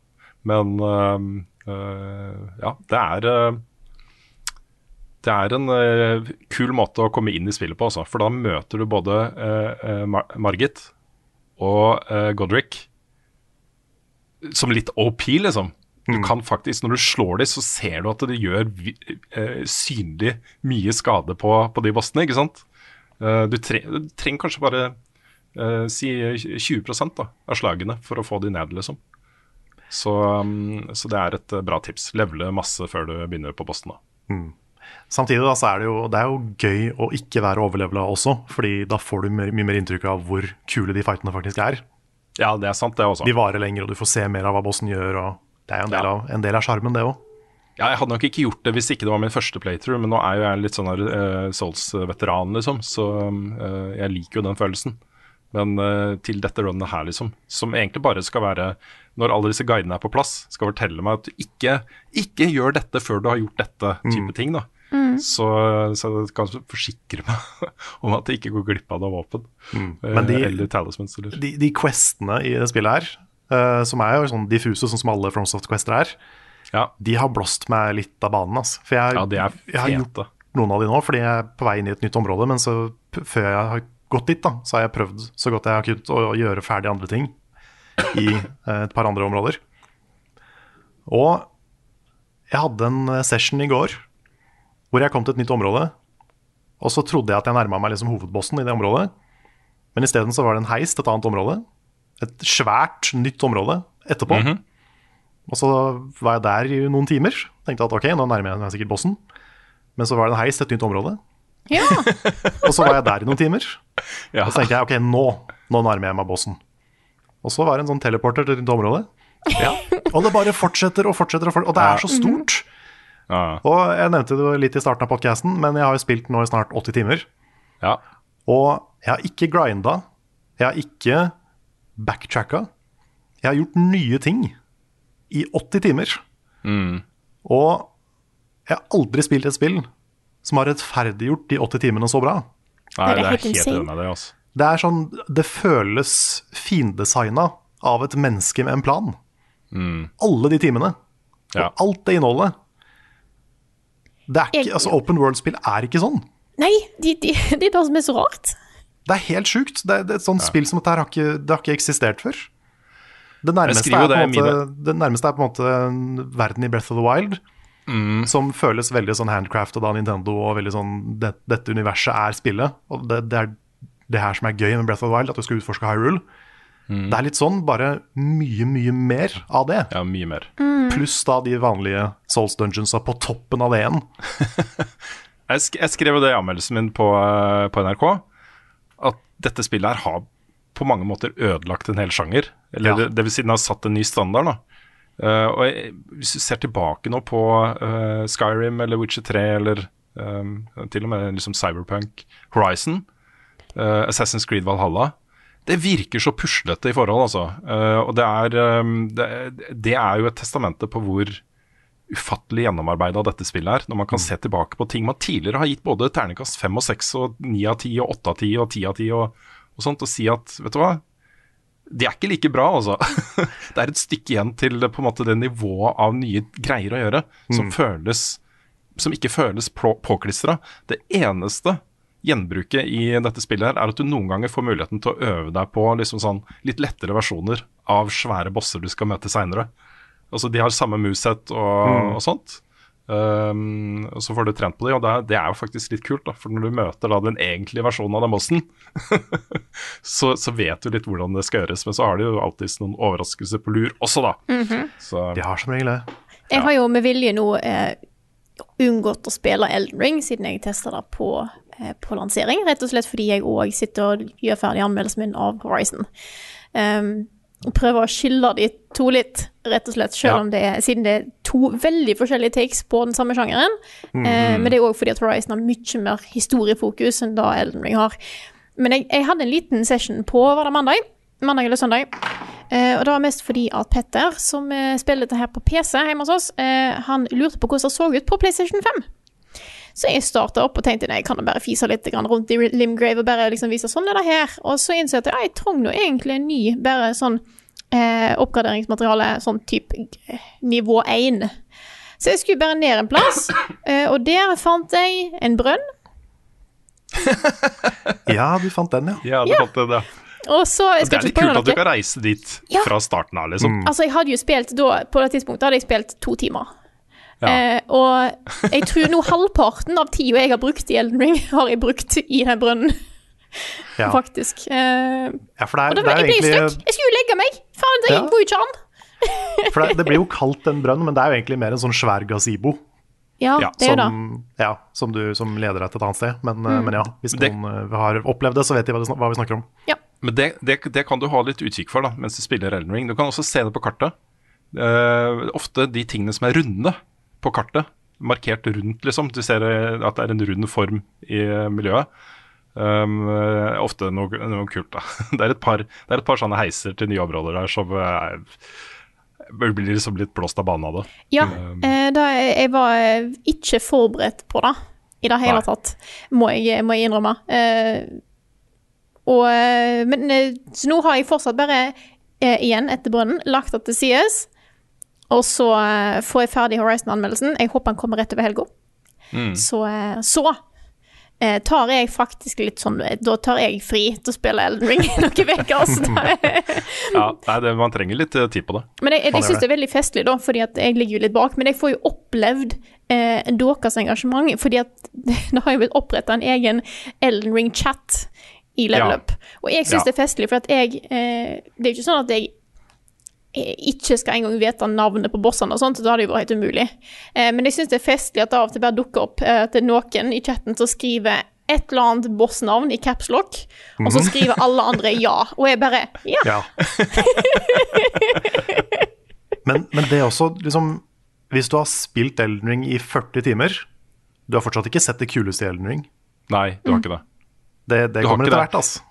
Men um, uh, ja, det er uh, det er en uh, kul måte å komme inn i spillet på, også, for da møter du både uh, Mar Margit og uh, Godric som litt OP, liksom. Du kan faktisk, Når du slår dem, så ser du at det gjør uh, synlig mye skade på, på de bossene, ikke sant? du, tre du trenger kanskje bare si 20 da, av slagene for å få de ned, liksom. Så, um, så det er et bra tips. Levele masse før du begynner på bossen. da. Samtidig da, så er det, jo, det er jo gøy å ikke være overlevela også, fordi da får du mer, mye mer inntrykk av hvor kule de fightene faktisk er. Ja, det er sant, det også. De varer lenger, og du får se mer av hva bossen gjør. og Det er jo en del Ja. av, en del av sjarmen, det òg. Ja, jeg hadde nok ikke gjort det hvis ikke det var min første playthrough, men nå er jo jeg litt sånn her eh, Souls-veteran, liksom, så uh, jeg liker jo den følelsen. Men uh, til dette runnet her, liksom, som egentlig bare skal være, når alle disse guidene er på plass, skal fortelle meg at du ikke, ikke gjør dette før du har gjort dette type ting, da. Så, så jeg kan forsikre meg om at jeg ikke går glipp av noe våpen. Mm. Men de- eller talismans, eller De, de questene i det spillet her, eh, som er jo sånn diffuse, sånn som alle FromSoft-quester er, Ja, de har blåst meg litt av banen. Altså. For jeg, ja jeg har gjort noen av de nå, fordi jeg er på vei inn i et nytt område. Men så, før jeg har gått dit, da, så har jeg prøvd så godt jeg har kunnet å gjøre ferdig andre ting i eh, et par andre områder. Og jeg hadde en eh, session i går hvor jeg kom til et nytt område. Og så trodde jeg at jeg nærma meg liksom hovedbossen i det området. Men isteden så var det en heis til et annet område. Et svært, nytt område etterpå. Og så var jeg der i noen timer. Tenkte at ok, nå nærmer jeg meg sikkert bossen. Men så var det en heis til et nytt område. Ja. Og så var jeg der i noen timer. Ja. Og så tenkte jeg ok, nå, nå nærmer jeg meg bossen. Og så var det en sånn teleporter til et nytt område. Og det bare fortsetter og fortsetter, og, fortsetter, og det er så stort. Ja, Og jeg nevnte det litt i starten av podkasten, men jeg har jo spilt nå i snart 80 timer. ja. Og jeg har ikke grinda. Jeg har ikke backtracka. Jeg har gjort nye ting i 80 timer. Og jeg har aldri spilt et spill som har rettferdiggjort de 80 timene så bra. Nei, Det er helt helt enig med altså. Det er sånn Det føles findesigna av et menneske med en plan. Alle de timene. Ja. Og alt det innholdet. Det er ikke, altså Open World-spill er ikke sånn. Nei, de, de, det er det som er så rart. Det er helt sjukt. Det er, det er et sånt spill som dette har ikke, det har ikke eksistert før. Det nærmeste, er det måte, det nærmeste er på en måte en verden i Breath of the Wild. Som føles veldig sånn handcrafted av Nintendo, og veldig sånn det, dette universet er spillet. Og det, det er det her som er gøy med Breath of the Wild, at du skal utforske Hyrule. Det er litt sånn, bare mye, mye mer av det. Ja, mye mer. Pluss da de vanlige Souls Dungeonsa på toppen av det igjen. Jeg, sk jeg skrev jo det i anmeldelsen min på, eh, på NRK, dette spillet her har på mange måter ødelagt en hel sjanger. Eller Ja. det, det vil si den har satt en ny standard. da. Uh, og jeg, Hvis du ser tilbake nå på uh, Skyrim eller Witcher 3 eller um, til og med liksom Cyberpunk Horizon, uh, Assassin's Creed Valhalla Det virker så puslete i forhold, altså. Og det er, um, det, det er jo et testamente på hvor ufattelig gjennomarbeida dette spillet er. Når man kan se tilbake på ting man tidligere har gitt både ternekast fem og seks og ni av ti og åtte av ti og ti av ti og, og sånt, og si at vet du hva, de er ikke like bra, altså. det er et stykke igjen til på en måte det nivået av nye greier å gjøre som føles som ikke føles påklistra. Det eneste gjenbruket i dette spillet her er at du noen ganger får muligheten til å øve deg på liksom sånn litt lettere versjoner av svære bosser du skal møte seinere. Altså, de har samme moveset og, og sånt. Um, og så får du trent på det, og det er, det er jo faktisk litt kult. da For når du møter da den egentlige versjonen av den bossen, så, så vet du litt hvordan det skal gjøres. Men så har de jo alltid noen overraskelser på lur også, da. Så De har som regel det. Jeg har jo med vilje nå eh, unngått å spille Elden Ring, siden jeg testa det på, eh, på lansering. Rett og slett fordi jeg òg sitter og gjør ferdig anmeldelsen min av Horizon. Um, prøve å skille de to litt, rett og slett, selv om det er, siden det er to veldig forskjellige takes på den samme sjangeren. Eh, men det er òg fordi at Horizon har mye mer historiefokus enn da Elden Ring har. Men jeg, jeg hadde en liten session på var det mandag, mandag eller søndag. Eh, og det var mest fordi at Petter, som eh, spiller dette her på PC hjemme hos oss, eh, han lurte på hvordan det så ut på PlayStation 5. Så jeg starta opp og tenkte nei, jeg kan da bare fise litt rundt i Limgrave og bare liksom vise sånn er det her. Og så innså jeg at ja, jeg trenger nå egentlig en ny, bare sånn eh, oppgraderingsmateriale, sånn type eh, nivå 1. Så jeg skulle bare ned en plass, eh, og der fant jeg en brønn. Ja, du fant den, ja. Ja, du Ja. fant den, ja. Og så jeg det skal er litt kult at du kan reise dit Ja. fra starten av, liksom. Altså, jeg hadde jo spilt da, på det tidspunktet hadde jeg spilt to timer. Ja. Eh, og jeg tror nå halvparten av tida jeg har brukt i Elden Ring, har jeg brukt i den brønnen, ja. faktisk. Eh, ja for det og er, da, det er jeg ble egentlig stuck. Jeg skulle jo legge meg! Faen, det går jo ikke an! For det, det blir jo kalt en brønn, men det er jo egentlig mer en sånn svær gazebo. Ja, Ja, det er jo det. Som, ja, som, du, som leder deg til et annet sted. Men, Mm. eh, men ja, hvis det- noen eh, har opplevd det, så vet de hva, det, hva vi snakker om. Men det, det, det kan du ha litt utkikk for da, mens du spiller Elden Ring. Du kan også se det på kartet. Uh, ofte de tingene som er runde på kartet, markert rundt, liksom. Du ser eh, at det er en rund form i eh, miljøet. Um, eh, ofte noe, noe kult, da. Det er, et par, det er et par sånne heiser til nye områder der som er, blir liksom litt blåst av banen av det. Ja, Um, da, jeg var ikke forberedt på det i det hele Nei. tatt, må jeg, må jeg innrømme. Uh, og, men, så nå har jeg fortsatt bare, eh, igjen etter brønnen, lagt det til sides. Og så eh, får jeg ferdig Horizon-anmeldelsen. Jeg håper han kommer rett over helga. Mm. Så, eh, så eh, tar jeg faktisk litt sånn Da tar jeg fri til å spille Elden Ring noen uker. Altså. Ja, nei, det, man trenger litt tid på det. Men jeg, jeg, jeg syns det er veldig festlig, da, fordi at jeg ligger jo litt bak. Men jeg får jo opplevd eh, deres engasjement, fordi at det har jo blitt oppretta en egen Elden Ring-chat i Level Ja. Up. Og jeg syns Ja. det er festlig, for at jeg eh, Det er jo ikke sånn at jeg ikke skal engang vite navnet på bossene og sånt, da hadde det jo vært helt umulig. Eh, men jeg syns det er festlig at det av og til bare dukker opp eh, til noen i chatten som skriver et eller annet bossnavn i capslock, og så skriver alle andre ja. Og jeg bare Ja. Ja. men, men det er også liksom Hvis du har spilt Elden Ring i 40 timer Du har fortsatt ikke sett det kuleste i Elden Ring. Nei, du har ikke det. Det, det kommer etter hvert, altså.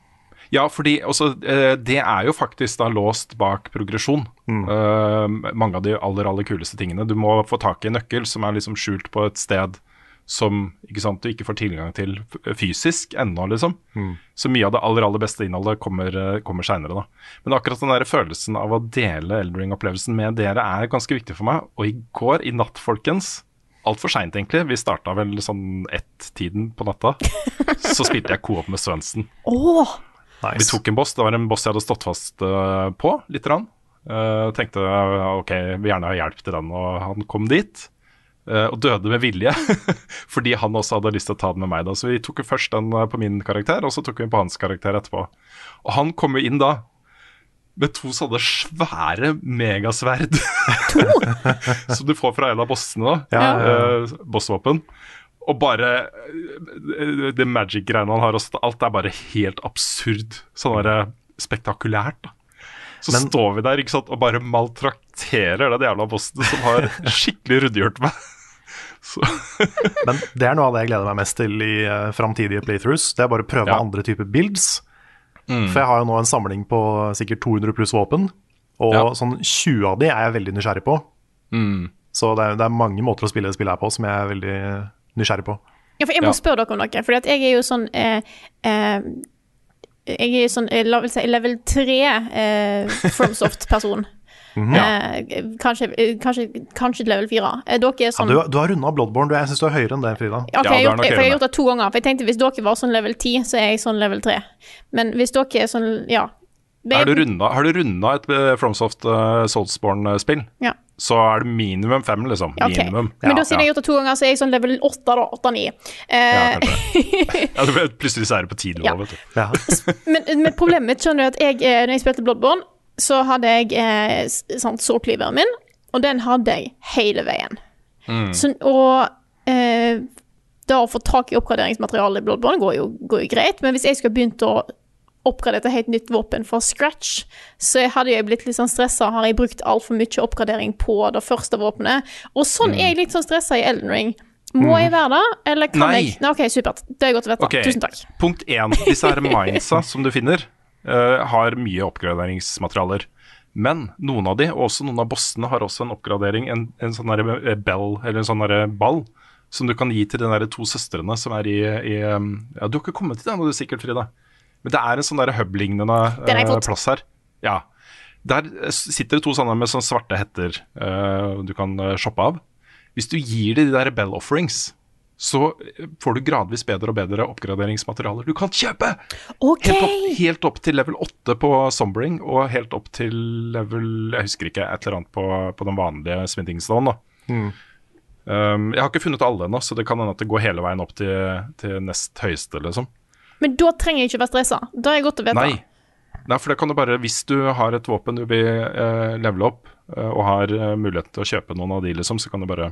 Ja, fordi også, eh, det er jo faktisk da låst bak progresjon. Eh, mange av de aller aller kuleste tingene. Du må få tak i en nøkkel som er liksom skjult på et sted som ikke sant, du ikke får tilgang til fysisk ennå, liksom. Så mye av det aller aller beste innholdet kommer, eh, kommer seinere, da. Men akkurat den der følelsen av å dele Eldring-opplevelsen med dere er ganske viktig for meg. Og i går, i natt, folkens Altfor seint, egentlig. Vi starta vel sånn ett-tiden på natta. Så spilte jeg co-op med Svendsen. Åh, Vi tok en boss. Det var en boss jeg hadde stått fast eh, på, lite grann. Uh, tenkte uh, ok, vil gjerne ha hjelp til den, og han kom dit. Uh, og døde med vilje, fordi han også hadde lyst til å ta den med meg. da Så vi tok jo først den på min karakter, og så tok vi den på hans karakter etterpå. Og han kom jo inn da med to sånne svære megasverd. som du får fra en av bossene, da. Ja, ja, Eh, bossvåpen. Og bare eh, det magic-greiene han har også, alt er bare helt absurd. Sånn der, spektakulært. da. Så Men- står vi der ikke sant, og bare maltrakterer den jævla bossen som har skikkelig ryddegjort meg. Så, Men det er noe av det jeg gleder meg mest til i uh, framtidige playthroughs. Det er bare å prøve Ja. andre typer builds. Mm. For jeg har jo nå en samling på sikkert 200 pluss våpen. Og Ja. sånn 20 av de er jeg veldig nysgjerrig på. mm, Så det er, det er mange måter å spille det spillet her på som jeg er veldig nysgjerrig på. Ja, for jeg må Ja. spørre dere om noe, for jeg er jo sånn eh, eh, Jeg er sånn eh, si, level 3 eh, FromSoft-person. Mhm. eh, kanskje, eh, kanskje, kanskje level 4. Eh, dere er Ja, sånn du, du har runda Bloodborne. Du, jeg syns du er høyere enn det, Frida. Okay, Ja, jeg, gjort, nok for jeg har gjort det to ganger. For jeg tenkte Hvis dere var sånn level 10, så er jeg sånn level 3. Men hvis dere er sånn Ja. Er har, du runda, har du runda et FromSoft uh, Soulsborne-spill, ja. Så er det minimum fem, liksom. Ja, ok. Minimum. Men da Ja, siden jeg har gjort det to ganger, så er jeg sånn level 8, da. 8-9. ja, Eh, ja, du- Plutselig så er det på tid Ja. vet du. Ja. men, men problemet mitt skjønner du at jeg, eh, når jeg spilte Bloodborne, så hadde jeg eh, sånn, sårklyveren min, og den hadde jeg hele veien. Så, og eh, da å få tak i oppgraderingsmateriale i Bloodborne går jo, går jo greit, men hvis jeg skulle begynt å oppgradert et helt nytt våpen fra scratch. Så jeg hadde jeg blitt litt sånn stressa, har jeg brukt altfor mye oppgradering på det første våpenet. Og sånn er jeg litt sånn stressa i Elden Ring. Må jeg være det, eller kan Nei. jeg Nei, OK, supert. Det er godt å vite. Okay. Tusen takk. Punkt én. Disse her mindsa som du finner, uh, har mye oppgraderingsmaterialer. Men noen av de, og også noen av bossene, har også en oppgradering, en, en sånn eh, bell, eller en sånn derre ball, som du kan gi til de to søstrene som er i, i Ja, du har ikke kommet til ennå, du sikkert, Frida. Men det er en sånn hub-lignende Den eh, plass her. Ja. Der sitter det to sånne med sånne svarte hetter eh, du kan eh, shoppe av. Hvis du gir dem de der bell offerings, så eh, får du gradvis bedre og bedre oppgraderingsmaterialer du kan kjøpe! Okay. Helt opp, helt opp til level 8 på Sombring, og helt opp til level Jeg husker ikke, et eller annet på, på den vanlige Smithingstone. da. Um, jeg har ikke funnet alle ennå, så det kan hende at det går hele veien opp til, til nest høyeste, liksom. Men da trenger jeg ikke være stressa. Da er jeg godt å vite. Nei. Nei, for det kan du bare Hvis du har et våpen du vil eh, levele opp, eh, og har eh, muligheten til å kjøpe noen av de, liksom, så kan du bare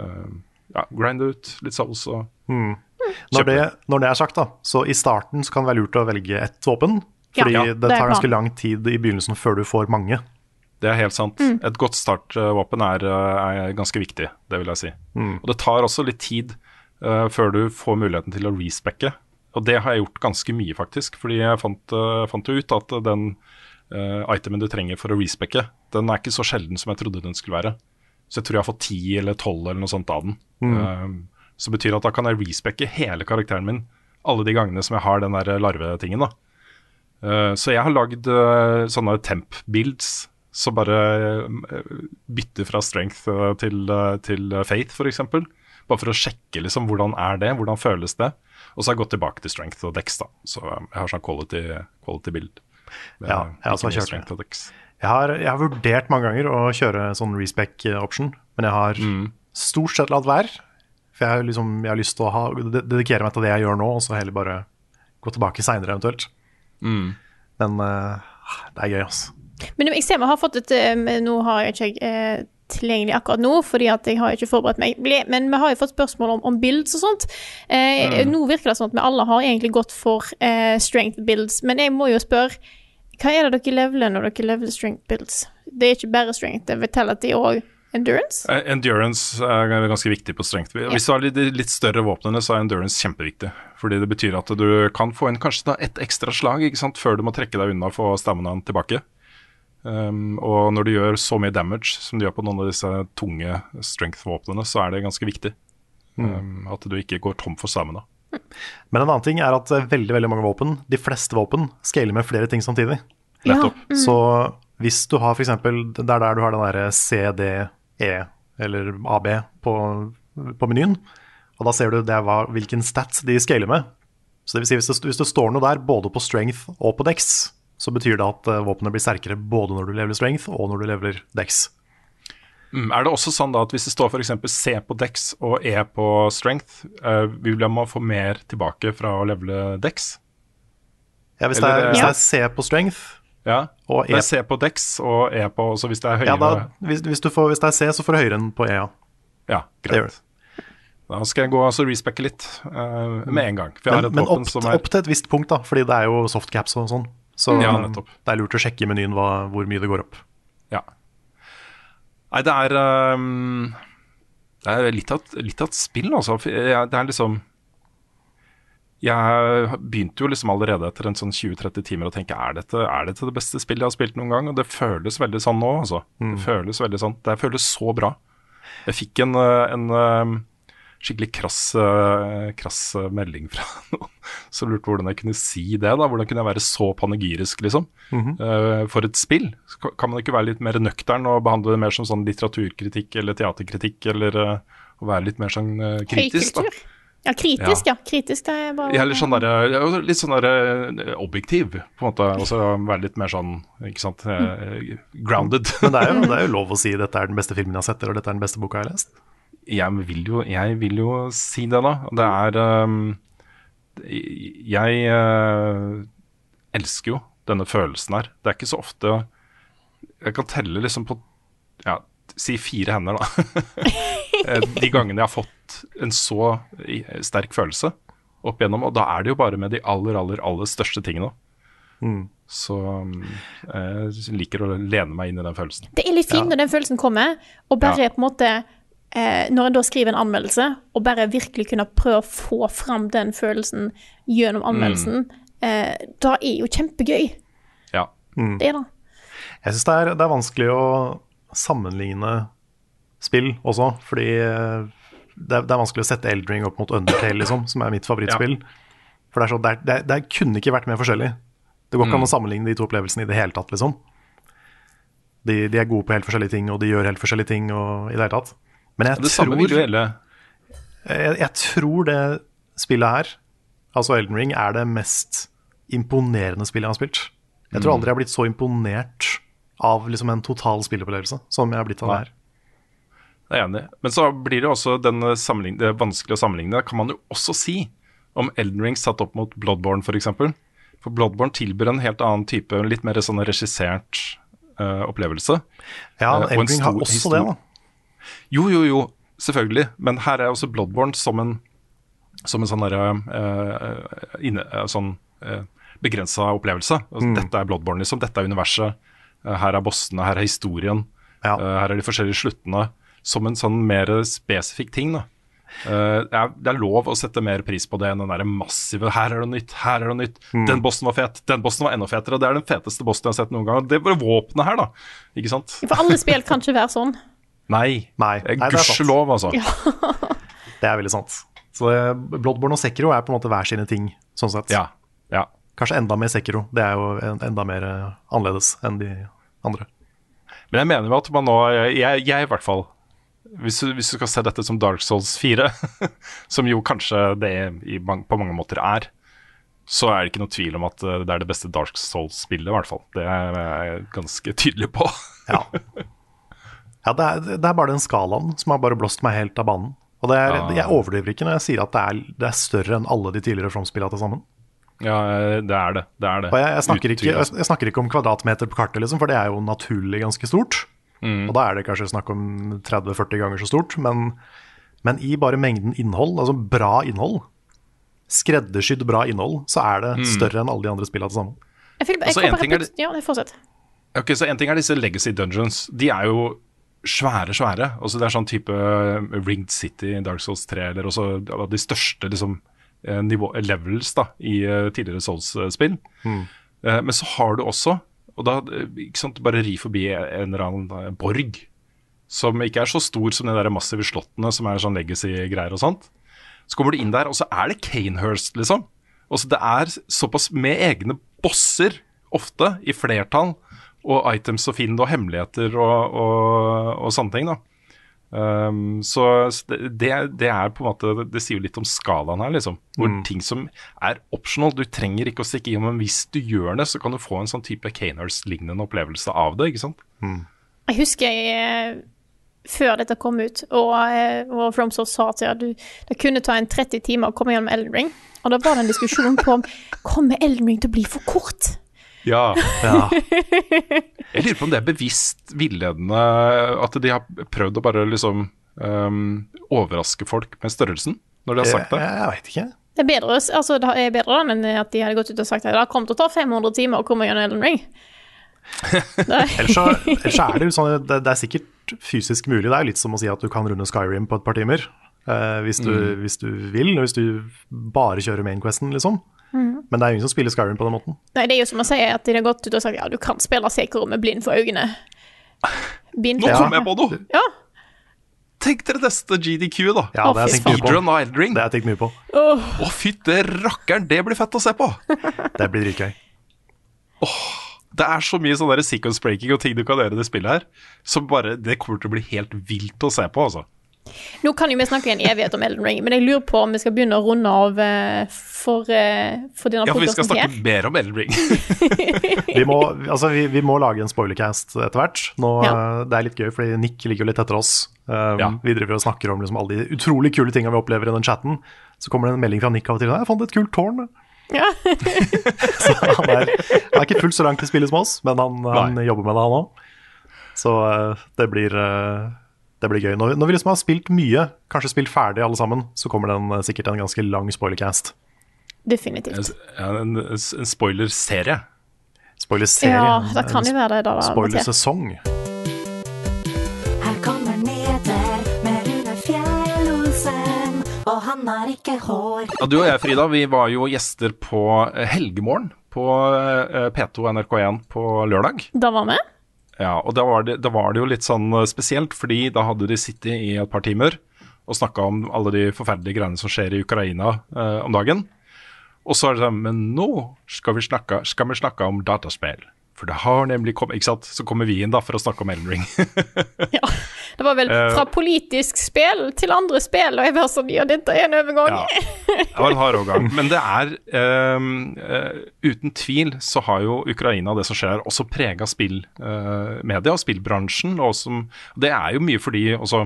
eh, ja, grinde ut litt souls og Når det, når det er sagt, da, så i starten så kan det være lurt å velge ett våpen. Fordi ja, det det er tar ganske lang tid i begynnelsen før du får mange. Det er helt sant. Et godt startvåpen er, eh, er ganske viktig, det vil jeg si. Og det tar også litt tid uh, før du får muligheten til å respecke. Og det har jeg gjort ganske mye, faktisk. Fordi jeg fant, eh, fant jo ut at den uh, itemen du trenger for å respecke, den er ikke så sjelden som jeg trodde den skulle være. Så jeg tror jeg har fått 10 eller 12 eller noe sånt av den. Eh, så betyr at da kan jeg respecke hele karakteren min alle de gangene som jeg har den der larvetingen. da. Uh, så jeg har lagd uh, sånne temp-builds som bare bytter fra strength til, til faith, f.eks. Bare for å sjekke liksom, hvordan er det, hvordan føles det. Og så har jeg gått tilbake til strength og dex. da. Så eh, jeg har sånn quality, quality build. med Ja, jeg også har også kjørt det. strength og dex. Jeg har, jeg har vurdert mange ganger å kjøre sånn respec-option, men jeg har stort sett latt være. For jeg, har liksom, jeg har lyst til å ha, dedikere meg til det jeg gjør nå, og så heller bare gå tilbake seinere eventuelt. Men uh, det er gøy, altså. Men jeg ser vi har fått et eh, Nå har jeg ikke jeg eh, tilgjengelig akkurat nå, fordi at jeg har ikke forberedt meg. Men vi har jo fått spørsmål om, om builds og sånt. Eh, Nå virker det som at vi alle har egentlig gått for eh, strength builds, men jeg må jo spørre hva er det dere leveler når dere leveler strength builds? Det er ikke bare strength, det er vitality og endurance? Eh, Endurance er ganske viktig på strength. Hvis du har de litt større våpnene, så er endurance kjempeviktig. Fordi det betyr at du kan få inn kanskje da ett ekstra slag ikke sant? før du må trekke deg unna og få staminaen tilbake. Um, og når du gjør så mye damage som du gjør på noen av disse tunge strength-våpnene, så er det ganske viktig. Um, at du ikke går tom for stamina. Men en annen ting er at eh, veldig veldig mange våpen, de fleste våpen, scaler med flere ting samtidig. Nettopp. Så hvis du har f.eks. Det er der du har den derre C, D, E eller AB på, på menyen, og da ser du det hva, hvilken stats de scaler med. Så det vil si hvis det, hvis det står noe der både på strength og på dex, så betyr det at uh, våpenet blir sterkere både når du leveler strength og når du leveler dex. Mm, er det også sånn da at hvis det står f.eks. C på dex og E på strength, uh, vil man få mer tilbake fra å levele dex? Ja, hvis, det er, hvis Ja. det er C på strength, Ja. Og Det E- er C på dex og E på også hvis det er høyere ja, da, hvis, hvis, du får, hvis det er C, så får du høyere enn på E. Ja. Ja, Det gjør greit. Da skal jeg gå og respecke litt uh, med en gang. For jeg har Men, et men våpen opp, som er opp til et visst punkt, da, fordi det er jo softcaps og sånn. Så Ja, det er lurt å sjekke i menyen hva, hvor mye det går opp. Ja. Nei, det er um, Det er litt av, litt av et spill, altså. Det er liksom Jeg begynte jo liksom allerede etter en sånn 20-30 timer å tenke er dette, er dette det beste spillet jeg har spilt noen gang? Og det føles veldig sånn nå, altså. Det føles veldig sånn. Det føles så bra. Jeg fikk en, eh, en eh, skikkelig krass, eh, krass eh, melding fra noen som lurte på hvordan jeg kunne si det. da, Hvordan kunne jeg være så panegyrisk, liksom, eh, for et spill? Kan man ikke være litt mer nøktern og behandle det mer som sånn litteraturkritikk eller teaterkritikk, eller å være litt mer sånn kritisk? da? Ja, kritisk, ja. Kritisk, det er bare Ja, litt sånn der, litt sånn der objektiv, på en måte. Også være litt mer sånn, ikke sant, mm. grounded. Men det er, jo, det er jo lov å si dette er den beste filmen jeg har sett, eller dette er den beste boka jeg har lest. Jeg vil jo, jeg vil jo si det, da. Det er um, Jeg uh, elsker jo denne følelsen her. Det er ikke så ofte Jeg kan telle liksom på ja, si fire hender, da. Eh, De gangene jeg har fått en så sterk følelse opp igjennom. Og da er det jo bare med de aller, aller, aller største tingene. Så um, jeg liker å lene meg inn i den følelsen. Det er litt fint når den følelsen kommer, og bare Ja. på en måte eh, Når en da skriver en anmeldelse, og bare virkelig kunne prøve å få fram den følelsen gjennom anmeldelsen, eh, da er jo kjempegøy. Ja. Det er det. Jeg syns det, er- det er vanskelig å sammenligne spill også, fordi eh, det er, det er vanskelig å sette Eldring opp mot Undertale, liksom, som er mitt favorittspill. For det, er så, det, er, det, det kunne ikke vært mer forskjellig. Det går ikke an å sammenligne de to opplevelsene i det hele tatt, liksom. De, de er gode på helt forskjellige ting, og de gjør helt forskjellige ting og, i det hele tatt. Men jeg Det tror, jeg, jeg tror det spillet her, altså Elden Ring, er det mest imponerende spillet jeg har spilt. Jeg tror aldri jeg har blitt så imponert av liksom en total spillopplevelse som jeg har blitt av det her. Jeg er enig. Men så blir det også den det er vanskelig å sammenligne. Det kan man jo også si om Elden Ring satt opp mot Bloodborne, f.eks. For, eksempel. for Bloodborne tilbyr en helt annen type, litt mer sånn regissert uh, opplevelse. Ja, uh, Elden Ring har også det, da. Jo, jo, jo, selvfølgelig. Men her er også Bloodborne som en, som en sånn derre uh, inne, eh, sånn uh, begrensa opplevelse. Altså, Dette er Bloodborne, liksom. Dette er universet. Eh, her er bossene, her er historien. Ja. Eh, her er de forskjellige sluttene. Som en sånn mer spesifikk ting, da. Uh, det, er, det er lov å sette mer pris på det enn den der massive 'her er det nytt', 'her er det nytt'. Den bossen var fet, den bossen var enda fetere. Det er den feteste bossen jeg har sett noen gang. Det var våpenet her, da. Ikke sant? For alle spill kan ikke være sånn. Nei. Nei, Eh, nei, er. Gudskjelov, altså. Det er veldig sant. Så eh, Bloodborne og Sekiro er på en måte hver sine ting, sånn sett. Ja. ja. Kanskje enda mer Sekiro. Det er jo enda mer eh, annerledes enn de andre. Men jeg mener jo at man nå Jeg, jeg i hvert fall hvis du, hvis du skal se dette som Dark Souls 4, som jo kanskje det i, på mange måter er, så er det ikke noe tvil om at det er det beste Dark Souls-spillet, i hvert fall. Det er jeg ganske tydelig på. Ja, ja det, er, det er bare den skalaen som har bare blåst meg helt av banen. Og det er, ja. Jeg overdriver ikke når jeg sier at det er, det er større enn alle de tidligere From-spillene til sammen. Ja, eh, det er det. Det er det. Og jeg, jeg, snakker ikke, jeg, jeg snakker ikke om kvadratmeter på kartet, liksom, for det er jo naturlig ganske stort. Mm. Og da er det kanskje snakk om 30-40 ganger så stort. Men, men i bare mengden innhold, altså bra innhold, skreddersydd bra innhold, så er det større enn alle de andre spillene til sammen. Jeg fikk, jeg Altså, en på ting er repet- Ja, nei, fortsett. Ok, så En ting er disse legacy dungeons. De er jo svære, svære. Altså Det er sånn type eh, Ringed City, Dark Souls 3, eller også de største liksom, eh, nivå, levels da, i eh, tidligere Souls-spill. Eh, Men så har du også, og da eh, ikke sant, bare ri forbi en eller annen eh, borg, som ikke er så stor som de der massive slottene som er sånn legacy-greier og sånt. Så kommer du inn der, og så er det Kanehurst, liksom. Og så det er såpass med egne bosser, ofte, i flertall, og items å finne, og hemmeligheter og, og, og sånne ting, da. Um, så det, det er på en måte Det, sier jo litt om skalaen her, liksom. Hvor ting som er optional, du trenger ikke å stikke i men hvis du gjør det, så kan du få en sånn type Caners-lignende opplevelse av det, ikke sant? Jeg husker jeg, eh, før dette kom ut, og, eh, og FromSoft sa til at du, det kunne ta en 30 timer å komme gjennom Elden Ring. Og da var det en diskusjon på om kommer Elden Ring til å bli for kort. Ja. Ja, Jeg lurer på om det er bevisst villedende at de har prøvd å bare liksom um, overraske folk med størrelsen, når de har sagt det. jeg veit ikke. Det er bedre, altså, det er bedre da enn at de hadde gått ut og sagt at det kom til å ta 500 timer å komme gjennom Elden Ring. Ellers så, ellers så er det jo sånn det, det er sikkert fysisk mulig. Det er jo litt som å si at du kan runde Skyrim på et par timer. Uh, hvis, du, hvis du vil, og hvis du bare kjører mainquesten, liksom. Men det er jo ingen som spiller Skyrim på den måten. Nei, det er jo som å si at de har gått ut og sagt ja, du kan spille Sekiro med blind for øynene. Bind Nå for kom jeg på noe! Ja. Tenk dere neste GDQ, da. Ja, det har jeg tenkt mye på. Speedrun av Elden Det har jeg tenkt mye på. Å, fytte rakkeren, det blir fett å se på! Det blir dritgøy. Det er så mye sånn sequence breaking og ting du kan gjøre i det spillet her, som bare Det kommer til å bli helt vilt å se på, altså. Nå kan jo vi snakke i en evighet om Elden Ring, men jeg lurer på om vi skal begynne å runde av for, for, denne podkasten her. Ja, for vi skal snakke her. mer om Elden Ring. Vi må, altså, vi, vi må lage en spoilercast etter hvert. Nå, Ja. eh, Det er litt gøy, fordi Nick ligger jo litt etter oss. Um, Ja. Vi driver og snakker om liksom, alle de utrolig kule tinga vi opplever i den chatten. Så kommer det en melding fra Nick av og til. 'Jeg fant et kult tårn'. Ja. Så han er, han er ikke fullt så langt i spillet som oss, men han, han jobber med det, han òg. Så uh, det blir, eh, det blir gøy. Når vi, når vi liksom har spilt mye, kanskje spilt ferdig alle sammen, så kommer den eh, sikkert en ganske lang spoilercast. Definitivt. En, en, en spoilerserie. Spoiler-serie. Ja, det kan jo være det. da. da Spoilersesong. Her kommer Neder med Rune Fjellosen, og han har ikke hår. Ja, du og jeg, Frida, vi var jo gjester på eh, Helgemorgen på eh, P2 NRK1 på lørdag. Da var vi. Ja, og da var, det, da var det jo litt sånn eh, spesielt, fordi da hadde de sittet i et par timer og snakka om alle de forferdelige greiene som skjer i Ukraina eh, om dagen. Og så er det sånn Men nå skal vi snakke, skal vi snakke om dataspill. For det har nemlig kommet Ikke sant? Så kommer vi inn da for å snakke om Elden Ring. Ja. Det var vel Eh, fra politisk spill til andre spill, og jeg var sånn Ja, dette er en overgang. Ja. Det var en hard overgang. Men det er eh, Uten tvil så har jo Ukraina, det som skjer her, også prega spillmedia og spillbransjen. Og som, det er jo mye fordi også,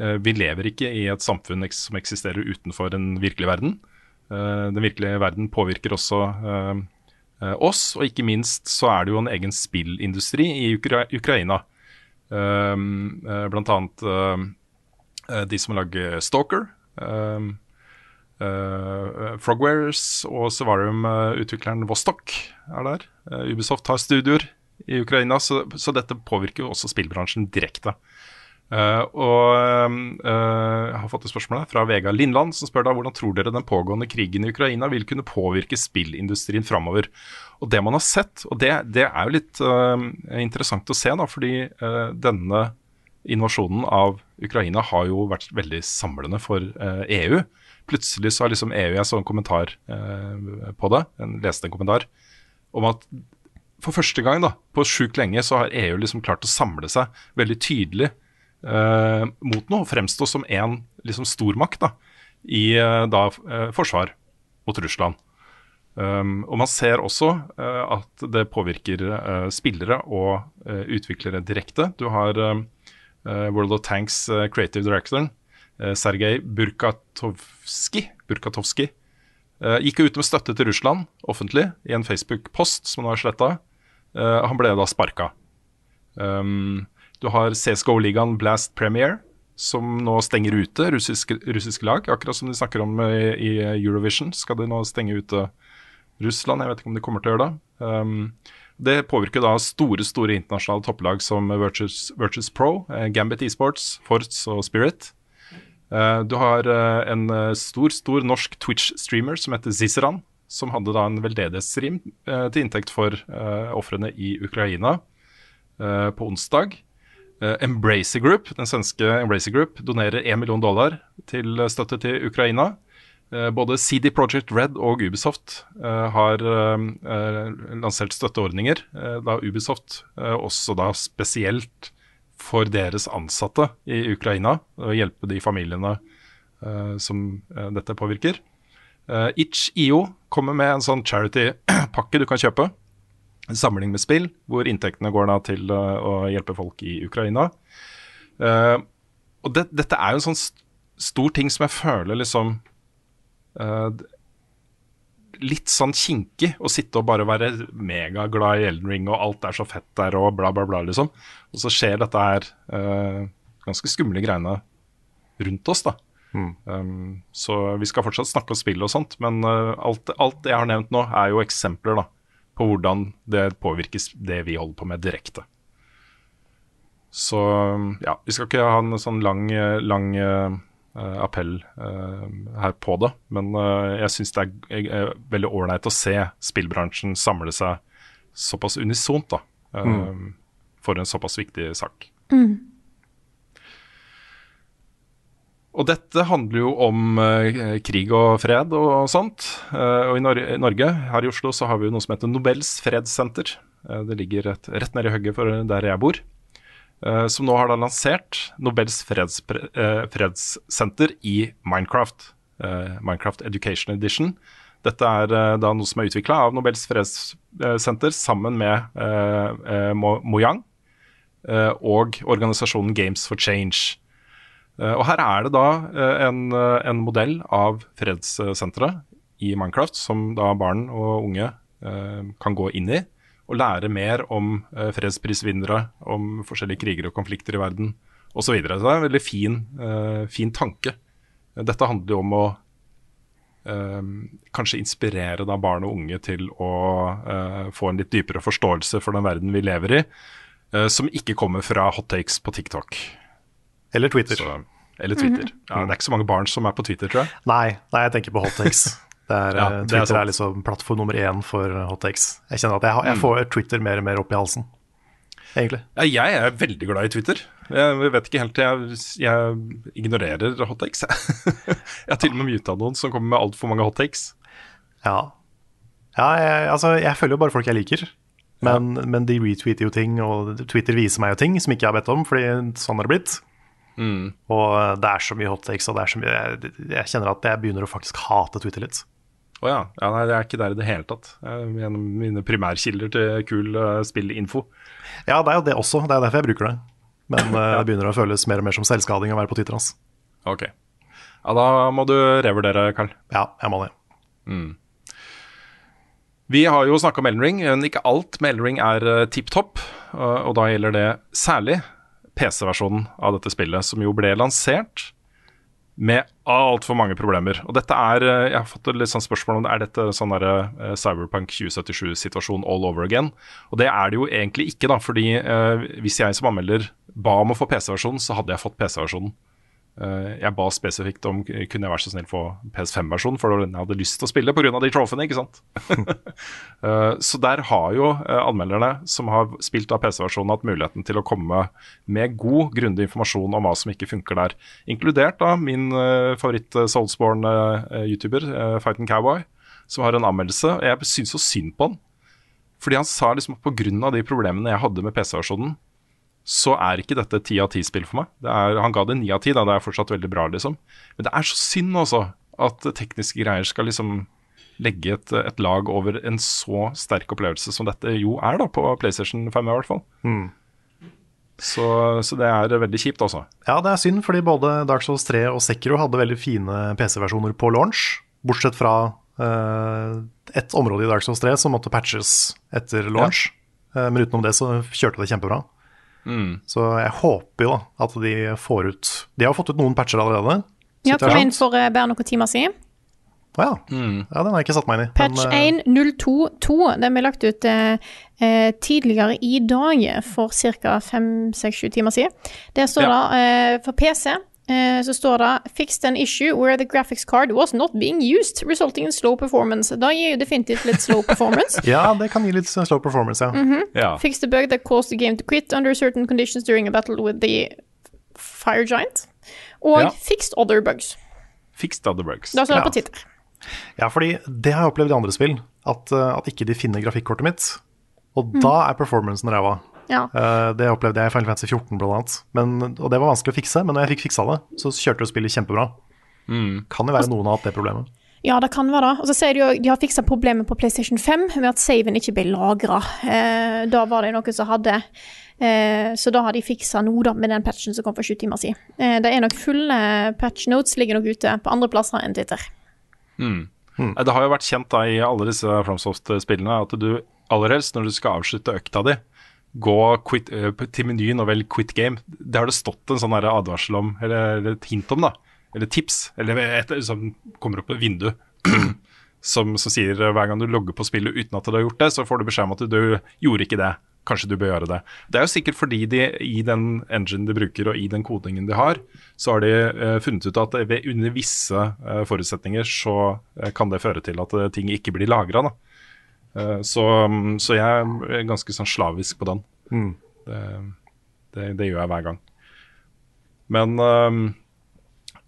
uh, vi lever ikke i et samfunn som eksisterer utenfor den virkelige verden. Uh, den virkelige verden påvirker også eh, eh, oss, og ikke minst så er det jo en egen spillindustri i Ukra Ukraina. Um, eh, blant annet eh, eh, de som lager Stalker. Um, eh, Frogwares og Sevarium-utvikleren Vostok er der. Ubisoft har studioer i Ukraina, så, så dette påvirker jo også spillbransjen direkte. Eh, og uh, jeg har fått et spørsmål fra Vega Lindland, som spør da hvordan tror dere den pågående krigen i Ukraina vil kunne påvirke spillindustrien framover. Og det man har sett, og det, det er jo litt uh, interessant å se, da, fordi denne invasjonen av Ukraina har jo vært veldig samlende for EU. Plutselig så har liksom EU Jeg så en kommentar på det, en, leste en kommentar, om at for første gang da, på sjukt lenge så har EU liksom klart å samle seg veldig tydelig eh, mot noe, fremstå som en liksom stormakt da, i eh, da, eh, forsvar mot Russland. Um, og man ser også uh, at det påvirker uh, spillere og uh, utviklere direkte. Du har World of Tanks creative directoren, uh, Sergej Burkatovski eh, gikk ut med støtte til Russland offentlig i en Facebook-post som han har sletta. han ble da sparka. Um, du har CSGO-ligaen Blast Premier, som nå stenger ute russiske, russiske lag. Akkurat som de snakker om i, i Eurovision, skal de nå stenge ute Russland. Jeg vet ikke om de kommer til å gjøre det. Um, det påvirker da store store internasjonale topplag som Virtus, Virtus Pro, eh, Gambit Esports, Forts og Spirit. Eh, du har eh, en eh, stor stor norsk Twitch-streamer som heter Zizeran, som hadde da en veldedighetsstream eh, til inntekt for uh, ofrene i Ukraina eh, på onsdag. Eh, Embracer Group, den svenske Embracer Group, donerer 1 million dollar til eh, støtte til Ukraina. Eh, både CD Projekt Red og Ubisoft har lansert støtteordninger. Da Ubisoft også da spesielt for deres ansatte i Ukraina, og hjelpe de familiene som dette påvirker. Itch.io kommer med en sånn charity-pakke du kan kjøpe. Samling med spill, hvor inntektene går da til eh, å hjelpe folk i Ukraina. Uh, og det, dette er jo en sånn st stor ting som jeg føler liksom uh, Litt sånn kinkig å sitte og bare være megaglad i Elden Ring, og alt er så fett der, og bla, bla, bla, liksom. Og så skjer dette her uh, ganske skumle greiene rundt oss, da. Um, så vi skal fortsatt snakke om spill og sånt, men alt, alt jeg har nevnt nå, er jo eksempler da, på hvordan det påvirkes det vi holder på med direkte. Så ja, vi skal ikke ha en sånn lang, lang eh, appell uh, her på det, men uh, jeg syns det er, er veldig ålreit å se spillbransjen samle seg såpass unisont da, mm. for en såpass viktig sak. Og dette handler jo om eh, krig og fred og sånt. Eh, og i Nor Norge, her i Oslo, så har vi jo noe som heter Nobels fredssenter. Eh, det ligger rett, rett i hugget for der jeg bor. Eh, som nå har da lansert Nobels freds, eh, fredssenter i Minecraft. eh, Minecraft Education Edition. Dette er da noe som er utvikla av Nobels fredssenter sammen med Mo Mojang og organisasjonen Games for Change. Eh, og her er det da eh, en, eh, en modell av fredssenteret i Minecraft som da barn og unge kan gå inn i og lære mer om fredsprisvinnere, om forskjellige kriger og konflikter i verden osv. Så, videre. så det er en veldig fin, fin tanke. Dette handler jo om å eh, kanskje inspirere da barn og unge til å eh, få en litt dypere forståelse for den verden vi lever i, eh, som ikke kommer fra hot takes på TikTok. Eller Twitter. Så, eller Twitter. Ja, det er ikke så mange barn som er på Twitter, tror jeg. Nei, nei, jeg tenker på hottakes. Det er, Ja, Twitter det er Twitter er, liksom plattform nummer én for hottakes. Jeg kjenner at jeg, Mm. jeg får Twitter mer og mer opp i halsen, egentlig. Ja, jeg er veldig glad i Twitter. Jeg vet ikke helt, jeg, jeg ignorerer hottakes. jeg. har til og med muta noen som kommer med altfor mange hottakes. Ja, ja jeg, altså, jeg følger jo bare folk jeg liker. Men, men de retweeter jo ting, og Twitter viser meg jo ting som ikke jeg har bedt om, fordi sånn har det blitt. Og eh, det er så mye hot takes, og det er så mye jeg, jeg kjenner at jeg begynner å faktisk hate Twitter litt. Å ja. ja. Nei, det er ikke der i det hele tatt. Gjennom mine primærkilder til kul uh, spillinfo. Ja, det er jo det også. Det er derfor jeg bruker det. Men uh, det begynner å føles mer og mer som selvskading å være på Twitter hans. Ok. Ja, da må du revurdere, Carl. Ja, jeg må det. Vi har jo snakka om Elden Ring, men ikke alt med Elden Ring er tipp topp. Og, og da gjelder det særlig PC-versjonen av dette spillet, som jo ble lansert med altfor mange problemer. Og dette er eh, Jeg har fått litt sånn spørsmål om det er dette sånn der eh, Cyberpunk 2077-situasjon all over again. Og det er det jo egentlig ikke, da. Fordi eh, hvis jeg som anmelder ba om å få PC-versjonen, så hadde jeg fått PC-versjonen. Eh, jeg ba spesifikt om kunne jeg være så snill få PS5-versjonen, for den jeg hadde lyst til å spille pga. de trofeene, ikke sant. Eh, så der har jo eh, anmelderne som har spilt av PC-versjonen, hatt muligheten til å komme med god, grundig informasjon om hva som ikke funker der. Inkludert da min favoritt-Soulsborne-YouTuber, Fighten Cowboy, som har en anmeldelse. Jeg syns så synd på han. Fordi han sa liksom at pga. de problemene jeg hadde med PC-versjonen, så er ikke dette ti av ti-spill for meg. Det er, han ga det ni av ti, da. Det er fortsatt veldig bra, liksom. Men det er så synd også at tekniske greier skal liksom legge et, et lag over en så sterk opplevelse som dette jo er, da, på PlayStation 5 i hvert fall. Så, så det er veldig kjipt, altså. Ja, det er synd, fordi både Dark Souls 3 og Sekiro hadde veldig fine PC-versjoner på launch. Bortsett fra uh, et område i Dark Souls 3 som måtte patches etter launch. Eh, men utenom det så kjørte det kjempebra. Så jeg håper jo da at de får ut De har fått ut noen patcher allerede. Ja, kom inn for uh, bare noen timer siden. Å ja. ja, den har jeg ikke satt meg inn i. Patch Men, eh, 1.022. Den ble lagt ut eh, eh, tidligere i dag, for ca. 5-6-7 timer siden. Der står Ja. det eh, for PC så står det 'Fixed an issue where the graphics card was not being used, resulting in slow performance'. Da gir jo definitivt litt slow performance. Ja, det kan gi litt slow performance, ja. Ja. Fix the bug that caused the game to quit under certain conditions during a battle with the Fire Giant. Og Ja. fixed other bugs. Fixed other bugs. Da står det Ja. på Twitter. Ja, fordi det har jeg opplevd i andre spill. At, eh, at ikke de finner grafikkortet mitt. Og da er performancen ræva. Ja. Eh, det opplevde jeg i Final Fantasy 14 blant annet. Men, og det var vanskelig å fikse, men når jeg fikk fiksa det, så kjørte jo spillet kjempebra. Kan jo være noen har hatt det problemet. Ja, det kan være det. Og så sier de jo de har fiksa problemet på PlayStation 5 med at saven ikke ble lagra. Eh, da var det noe som hadde eh, Så da har de fiksa noe da med den patchen som kom for sju timer siden. Eh, det er nok fulle patch notes ligger nok ute på andre plasser enn Twitter. Nei, Det har jo vært kjent da i alle disse FromSoft-spillene at du aller helst når du skal avslutte økta di, gå quit, eh, til menyen og velg 'quit game'. Det har det stått en sånn advarsel om, eller, et hint om, da. Eller tips. Eller et som kommer opp et vindu som, som sier eh, hver gang du logger på spillet uten at du har gjort det, så får du beskjed om at du, gjorde ikke det. Kanskje du bør gjøre det. Det er jo sikkert fordi de i den engine de bruker og i den kodingen de har, så har de uh, funnet ut at ved, under visse uh, forutsetninger så uh, kan det føre til at ting ikke blir lagra. Så, mm, så jeg er ganske sånn slavisk på den. Det, det, det gjør jeg hver gang. Men ehm,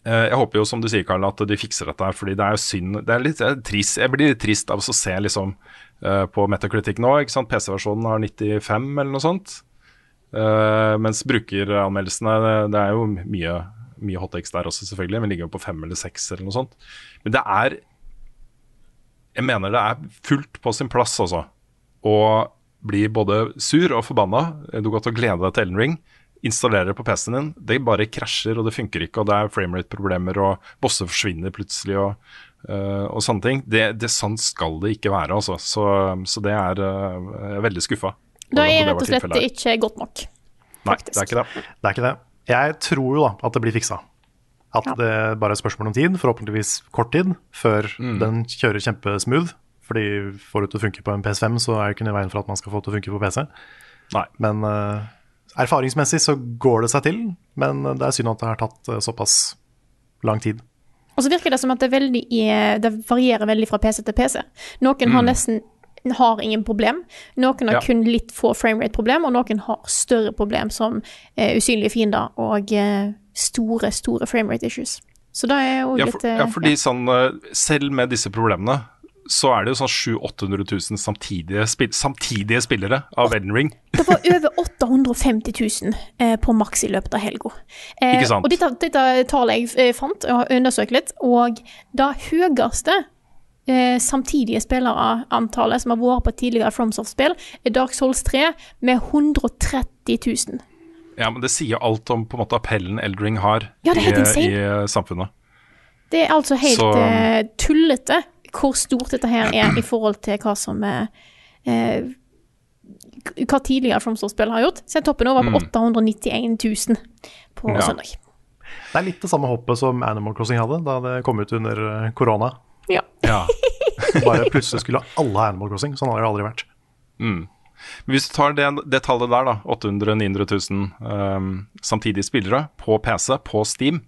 eh, jeg håper jo, som du sier, Karl, at de fikser dette. her, fordi det er jo synd det er litt jeg er trist, Jeg blir litt trist av å se liksom eh, på Metacritic nå. ikke sant, PC-versjonen har 95 eller noe sånt. Eh, mens brukeranmeldelsene det, det er jo mye, mye hottex der også, selvfølgelig. Men ligger jo på fem eller seks eller noe sånt. Men det er Jeg mener det er fullt på sin plass, altså. Og bli både sur og forbanna. Du går til å glede deg til Ellen Ring. Installere det på PC-en din. Det bare krasjer, og det funker ikke. Og det er framerate-problemer, og bosser forsvinner plutselig, og, uh, og sånne ting. Det, det Sånn skal det ikke være, altså. Så, så det er uh, Jeg er veldig skuffa. Det er rett og slett ikke godt nok. Nei, det er ikke det. Det er ikke det. Jeg tror jo da at det blir fiksa. At det bare er spørsmål om tid, forhåpentligvis kort tid, før den kjører kjempesmooth. Fordi får du til å funke på en PS5, så er det ikke noe i veien for at man skal få det til å funke på PC. Nei. Men uh, erfaringsmessig så går det seg til, men det er synd at det har tatt uh, såpass lang tid. Og så virker det som at det, veldig er, det varierer veldig fra PC til PC. Noen har nesten har ingen problem. Noen har Ja. kun litt få framerate-problem, og noen har større problem som uh, usynlige fiender og eh, store, store framerate-issues. Så da er jo Ja, litt for, eh, ja, fordi sånn, eh, selv med disse problemene, så er det jo sånn 700 000-800 000 samtidige, spil samtidige spillere av Elden Ring. Det var over 850 000 eh, på maks i løpet av helga. Eh, Ikke sant? Og dette, dette tallet jeg eh, fant, og har undersøkt litt, og det høyeste eh, samtidige spillerantallet som har vært på tidligere FromSoft-spill, er Dark Souls 3 med 130 000. Ja, men Det sier alt om på en måte appellen Eldring har Ja, i, i eh, samfunnet. Det er altså helt Så- uh, tullete hvor stort dette her er i forhold til hva som eh, eh, Hva tidligere FromSoft-spill har gjort. Så er toppen over på 891 000 på Ja. søndag. Det er litt det samme hoppet som Animal Crossing hadde da det kom ut under korona. Ja. Ja. Bare plutselig skulle alle ha Animal Crossing. Sånn har det aldri vært. Men Hvis du tar det, det tallet der, da, 800 000-900 000 um, samtidige spillere på PC, på Steam,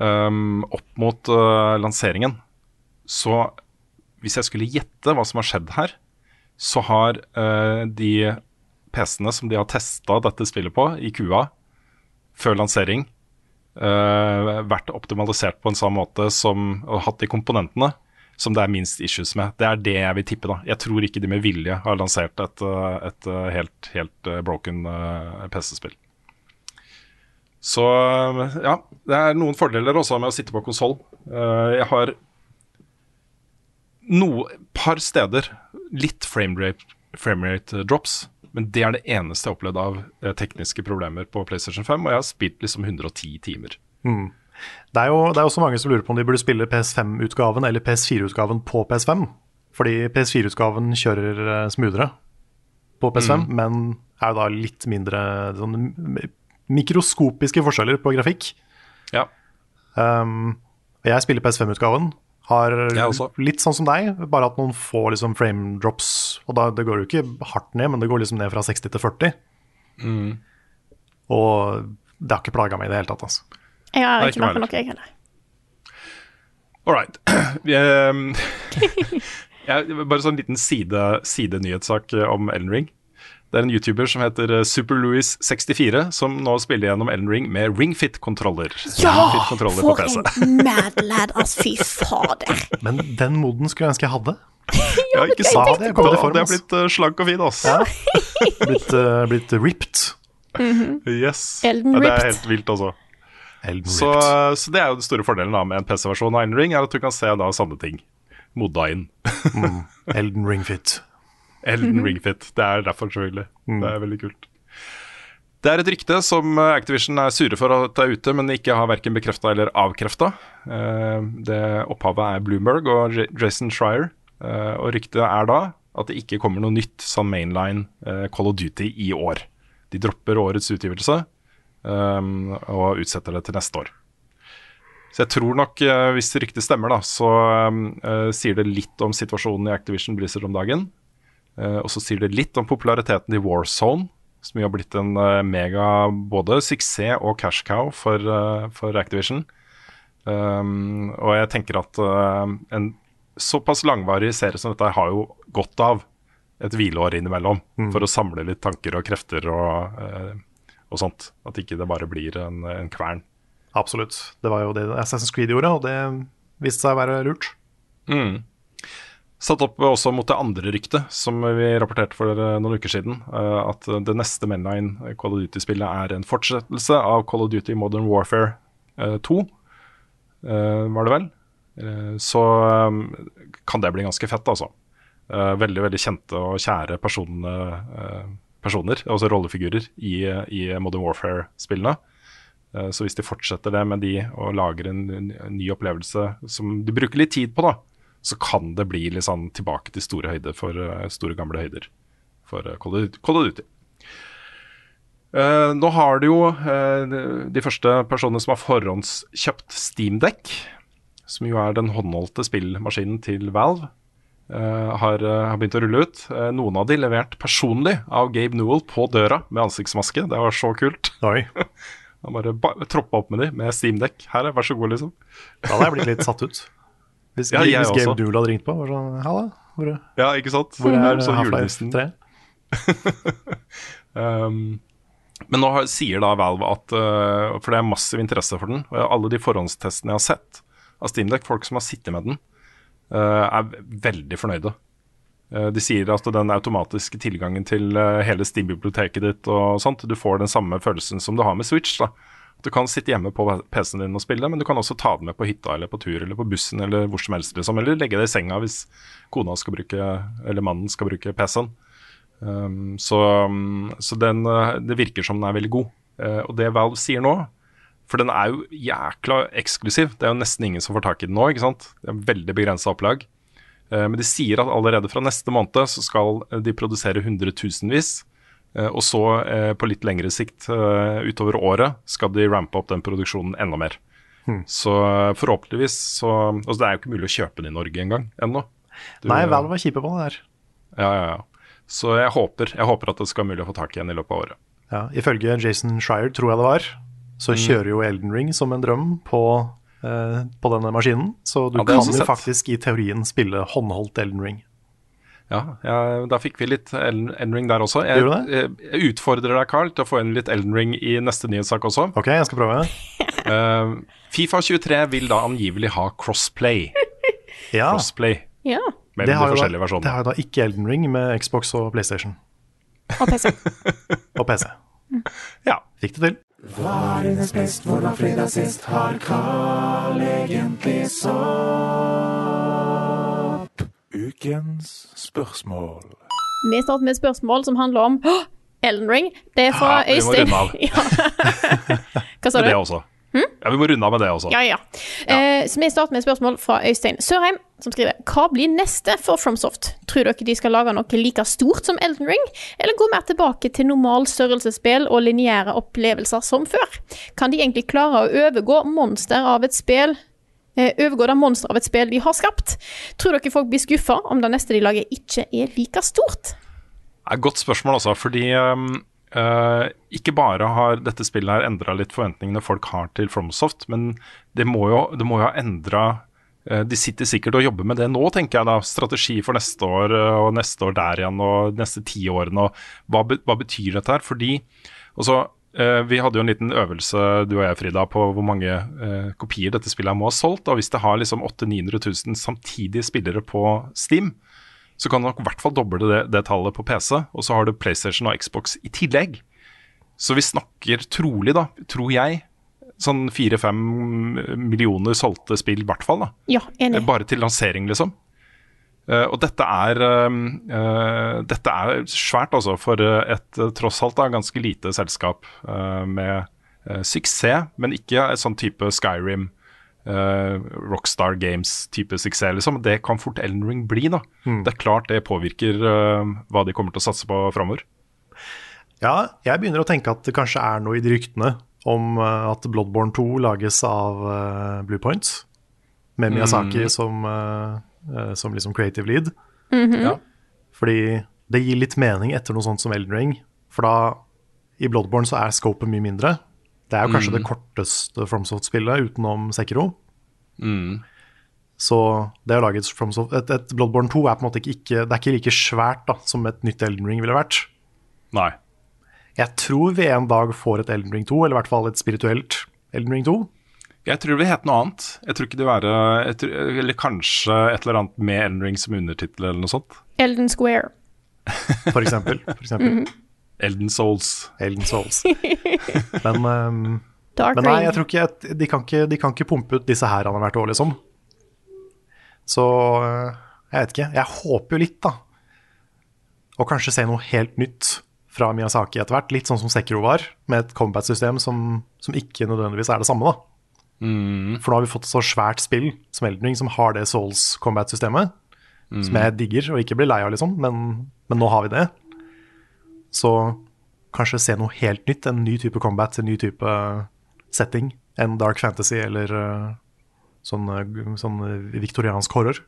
um, opp mot uh, lanseringen, så hvis jeg skulle gjette hva som har skjedd her, så har uh, de PC-ene som de har testa dette spillet på i kua før lansering, uh, vært optimalisert på en sånn måte som og hatt de komponentene som det er minst issues med. Det er det jeg vil tippe. da. Jeg tror ikke de med vilje har lansert et, uh, et uh, helt, helt uh, broken PC-spill. Så ja, det er noen fordeler også med å sitte på konsoll. jeg har no, par steder litt framerate, framerate drops, men det er det eneste jeg har opplevd av eh, tekniske problemer på PlayStation 5, og jeg har spilt liksom 110 timer. Det er jo det er også mange som lurer på om de burde spille PS5-utgaven eller PS4-utgaven på PS5. Fordi PS4-utgaven kjører eh, smoothere på PS5, men er jo da litt mindre sånn, mikroskopiske forskjeller på grafikk. Ja. Um, jeg spiller PS5-utgaven. Har litt sånn som deg, bare at noen får liksom, frame drops. Og da, det går jo ikke hardt ned, men det går liksom ned fra 60 til 40. Mm. Og det har ikke plaga meg i det hele tatt. Altså. Jeg har ikke vært på merka noe, jeg heller. All right. Ehm, bare sånn liten side, sidenyhetssak eh, om Ellen Ring. Det er en YouTuber som heter eh, SuperLouis64, som nå spiller gjennom Ellen Ring med RingFit-kontroller. RingFit-kontroller For en mad lad, altså. Fy fader. Men den moden skulle jeg ønske jeg hadde. Ja, ikke sant? form, Det har blitt eh, slank og fin, ass. Blitt, uh, blitt ripped. Yes. Elden ja, det er helt vilt, altså. Så, så det er jo den store fordelen da med en PC-versjon av Elden Ring, er at du kan se da samme ting modda inn. Elden Ring Fit. Elden Ring Fit. Det er derfor, selvfølgelig. Det er veldig kult. Det er et rykte som eh, Activision er sure for at det er ute, men ikke har verken bekrefta eller avkrefta. Det opphavet er Bloomberg og Jason Schreier. Eh, Og ryktet er da at det ikke kommer noe nytt sånn mainline eh, Call of Duty i år. De dropper årets utgivelse eh, og utsetter det til neste år. Så jeg tror nok, eh, hvis ryktet stemmer, da, så uh, sier det litt om situasjonen i Activision Blizzard om dagen. Uh, og så sier det litt om populariteten i Warzone, som jo har blitt en uh, mega både suksess og cash cow for, for Activision. Um, og jeg tenker at en såpass langvarig serie som dette har jo godt av et hvileår innimellom, for å samle litt tanker og krefter og, og sånt. At ikke det bare blir en, en kvern. Absolutt. Det var jo det Assassin's Creed gjorde, og det viste seg å være lurt. Satt opp også mot det andre ryktet som vi rapporterte for eh, noen uker siden. eh, At det neste Menline Call of Duty-spillet er en fortsettelse av Call of Duty Modern Warfare eh, 2, eh, var det vel. Eh, Så kan det bli ganske fett, altså. Eh, Veldig veldig kjente og kjære personene eh, personer altså rollefigurer, i, i Modern Warfare-spillene. Eh, Så hvis de fortsetter det med de og lager en, ny opplevelse som de bruker litt tid på, da, så kan det bli litt sånn tilbake til store høyder for eh, store, gamle høyder for eh, Call of Duty- nå har du jo de- første personene som har forhåndskjøpt Steamdeck, som jo er den håndholdte spillmaskinen til Valve, har, eh, har begynt å rulle ut. Eh, noen av de levert personlig av Gabe Newell på døra med ansiktsmaske. Det var så kult. Oi, Han bare ba troppa opp med de med steamdekk. Her, vær så god, liksom. da hadde jeg blitt litt satt ut. Hvis, Ja, jeg hvis Gabe. Newell hadde ringt på, var sånn Halla, hvor, Ja, ikke sant? hvor er Så julenissen. Um, men nå har, sier da Valve at uh, For det er massiv interesse for den. Og alle de forhåndstestene jeg har sett av Steamdeck, folk som har sittet med den, er veldig fornøyde. Uh, de sier at den automatiske tilgangen til uh, hele Steam-biblioteket ditt og sånt, du får den samme følelsen som du har med Switch. da. Du kan sitte hjemme på PC-en din og spille, men du kan også ta den med på hytta eller på tur eller på bussen eller hvor som helst. Liksom. Eller legge det i senga hvis kona skal bruke, eller mannen skal bruke PC-en. Um, så um, så den, det virker som den er veldig god. Uh, og det Valve sier nå For den er jo jækla eksklusiv. Det er jo nesten ingen som får tak i den nå. ikke sant? Det er veldig begrensa opplag. Uh, men de sier at allerede fra neste måned så skal uh, de produsere hundretusenvis. Uh, og så på litt lengre sikt utover året skal de rampe opp den produksjonen enda mer. Så uh, forhåpentligvis så Altså det er jo ikke mulig å kjøpe den i Norge engang ennå. Du- Nei, Valve var kjipe på det der. ja, ja, ja. Så jeg håper, jeg håper at det skal være mulig å få tak i en i løpet av året. Ja, ifølge Jason Schreier, tror jeg det var, så Mm. kjører jo Elden Ring som en drøm på, eh, på denne maskinen. Så du Ja, kan jo sett. faktisk i teorien spille håndholdt Elden Ring. Ja, jeg, Da fikk vi litt Elden Ring der også. Jeg, Gjorde jeg, jeg utfordrer deg, Carl, til å få inn litt Elden Ring i neste nyhetssak også. Ok, jeg skal prøve. uh, Fifa 23 vil da angivelig ha crossplay. Ja, Crossplay Ja. det har, jo da, det har jo da ikke Elden Ring med Xbox og PlayStation Og PC. og PC. Ja. Fikk det til. Ukens spørsmål. Vi starter med et spørsmål som handler om Ellen Ring. Det er fra Ja, vi må Øystein. av. Ja. Hva sa du? det også. Ja, Vi må runde av med det også. Ja, ja. Eh, så vi starter med et spørsmål fra Øystein Sørheim, som skriver Hva blir neste for FromSoft? Tror dere de skal lage noe like stort som Elden Ring, eller gå mer tilbake til normal størrelsesspill og lineære opplevelser som før? Kan de egentlig klare å overgå monster av et spill eh, Overgå det monster av et spill de har skapt? Tror dere folk blir skuffa om det neste de lager, ikke er like stort? Det er et godt spørsmål, altså. Fordi um, eh, ikke bare har dette spillet her endra litt forventningene folk har til FromSoft, men det må jo, det må jo ha endra De sitter sikkert og jobber med det nå, tenker jeg da. Strategi for neste år uh, og neste år der igjen og neste ti årene. Hva, be, hva betyr dette her? Fordi også, eh, Vi hadde jo en liten øvelse, du og jeg, Frida, på hvor mange eh, kopier dette spillet her må ha solgt. og Hvis det har liksom 800 000-900 000 samtidige spillere på Steam, så kan du nok i hvert fall doble det, det tallet på PC. Og så har du PlayStation og Xbox i tillegg. Så vi snakker trolig, da, tror jeg, sånn fire-fem millioner solgte spill, i hvert fall. da. Ja, enig. Bare til lansering, liksom. Eh, og dette er, eh, eh, dette er svært, altså, for eh, et eh, tross alt da, ganske lite selskap eh, med eh, suksess, men ikke et sånn type Skyrim, eh, Rockstar Games-type suksess. liksom. Det kan fort Elden Ring bli. da. Det er klart det påvirker uh, hva de kommer til å satse på framover. Ja, jeg begynner å tenke at det kanskje er noe i de ryktene om uh, at Bloodborne 2 lages av uh, Bluepoint, med Miyazaki som, eh, eh, som liksom creative lead. Ja. Fordi det gir litt mening etter noe sånt som Elden Ring. For da, i Bloodborne så er scopet mye mindre. Det er jo kanskje det korteste FromSoft-spillet utenom Sekiro. Så det å lage et, FromSoft, et, et Bloodborne 2 er på en måte ikke, ikke Det er ikke like svært da, som et nytt Elden Ring ville vært. Nei. Jeg tror vi en dag får et Elden Ring 2, eller i hvert fall et spirituelt Elden Ring 2. Jeg tror det vil hete noe annet. Jeg tror ikke det vil være tror, Eller kanskje et eller annet med Elden Ring som undertittel eller noe sånt. Elden Square. For eksempel. For eksempel. Elden Souls. Elden Souls. Men, um, men nei, jeg tror ikke at de, kan ikke de kan ikke pumpe ut disse her annethvert år, liksom. Så eh, jeg vet ikke. Jeg håper jo litt, da. Og kanskje se noe helt nytt fra Miyazaki etter hvert. Litt sånn som Sekiro var, med et combat-system som, som ikke nødvendigvis er det samme, da. For nå har vi fått et så svært spill som Elden Ring, som har det Souls combat-systemet. Som jeg digger og ikke blir lei av, liksom, men, men nå har vi det. Så kanskje se noe helt nytt. En ny type combat, en ny type setting enn dark fantasy eller eh, sånn, eh, sånn viktoriansk horror.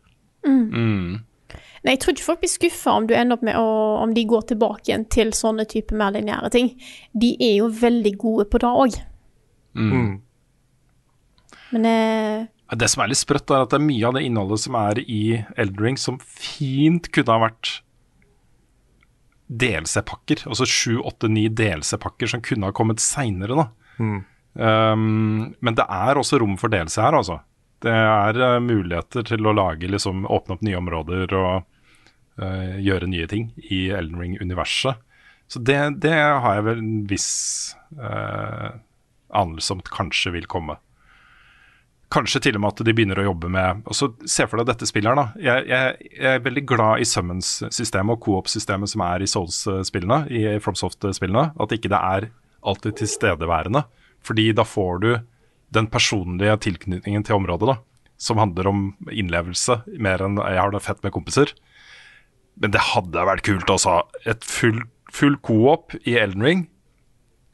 Nei, jeg tror ikke folk blir skuffa om du ender opp med å, om de går tilbake igjen til sånne type mer lineære ting. De er jo veldig gode på det òg. Mm. Men eh, Det som er litt sprøtt, er at det er mye av det innholdet som er i Eldring som fint kunne ha vært DLC-pakker. Altså sju, åtte, ni DLC-pakker som kunne ha kommet seinere, da. Um, men det er også rom for DLC her, altså. Det er uh, muligheter til å lage, liksom, åpne opp nye områder og uh, gjøre nye ting i Elden Ring-universet. Så det, det har jeg vel en viss uh, anelse om kanskje vil komme. Kanskje til og med at de begynner å jobbe med og så Se for deg dette spillet her, da. Jeg, jeg, jeg er veldig glad i Summons-systemet og co-op-systemet som er i Souls-spillene, i FromSoft-spillene. At ikke det er alltid tilstedeværende. Fordi da får du den personlige tilknytningen til området, da. Som handler om innlevelse, mer enn jeg har det fett med kompiser. Men det hadde vært kult, altså. Et full, full co-op i Elden Ring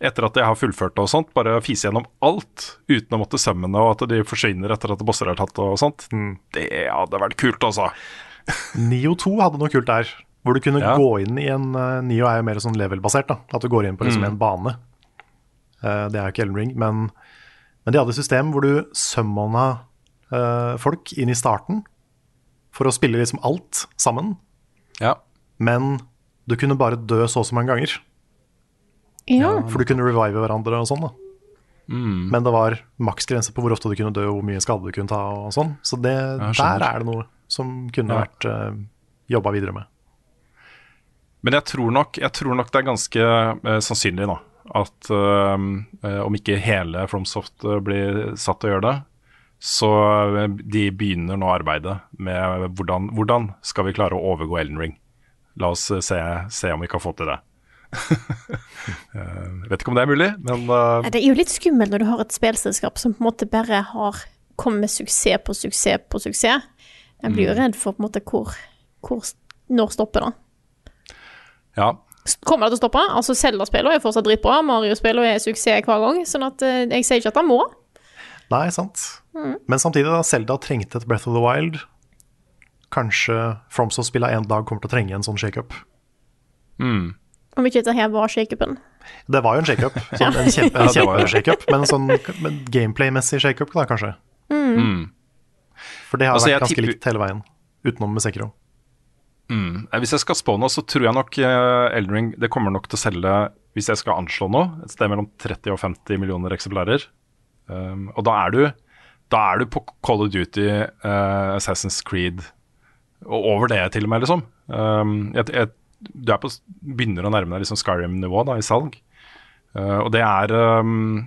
etter at jeg har fullført det og sånt, bare fise gjennom alt uten å måtte sømme det, og at de forsvinner etter at bosser er tatt og sånt. Det hadde vært kult, altså. Nio 2 hadde noe kult der, hvor du kunne Ja. gå inn i en uh, Nio er jo mer sånn level-basert, da. At du går inn på liksom Mm. en bane. Eh, det er jo ikke Elden Ring, men, men de hadde et system hvor du summona eh, folk inn i starten for å spille liksom alt sammen, Ja. men du kunne bare dø så og så mange ganger. Ja. For du kunne revive hverandre og sånn, da. Mm. Men det var maksgrense på hvor ofte du kunne dø og hvor mye skade du kunne ta og sånn. Så det, der er det noe som kunne Ja. vært uh, jobba videre med. Men jeg tror nok, jeg tror nok det er ganske uh, sannsynlig da, at uh, eh, om ikke hele FromSoft eh, blir satt til å gjøre det, så eh, de begynner nå arbeidet med hvordan, hvordan skal vi klare å overgå Elden Ring. La oss eh, se, se om vi kan få til det. Eh, vet ikke om det er mulig, men uh... Det er jo litt skummelt når du har et spillselskap som på en måte bare har kommet med suksess på suksess på suksess. Jeg blir jo redd for på en måte hvor, hvor Når stopper det? Mm. ja. Kommer det til å stoppe? Altså Zelda-spillene er fortsatt dritbra. Mario-spillene er suksess hver gang. Sånn at eh, jeg sier ikke at han må. Nei, sant. Men samtidig, da Selda trengte et Breath of the Wild. Kanskje FromSoft-spillet en dag kommer til å trenge en sånn shakeup. Mm. Om ikke dette her var shakeupen. Det var jo en shakeup, sånn, en kjempe, en kjempe-shakeup, men en sånn gameplay-messig shakeup, da, kanskje. Mm. For det har Altså, vært ganske tipper- likt hele veien, utenom med Sekiro. Mm. Eh, Hvis jeg skal spå nå, så tror jeg nok uh, Elden det kommer nok til å selge, hvis jeg skal anslå nå, et sted mellom 30 og 50 millioner eksemplarer. Um, og da er du Da er du på Call of Duty, uh, Assassin's Creed og over det til og med, liksom. Um, jeg, jeg, du på, begynner å nærme deg liksom Skyrim-nivå i salg. Uh, og det er um,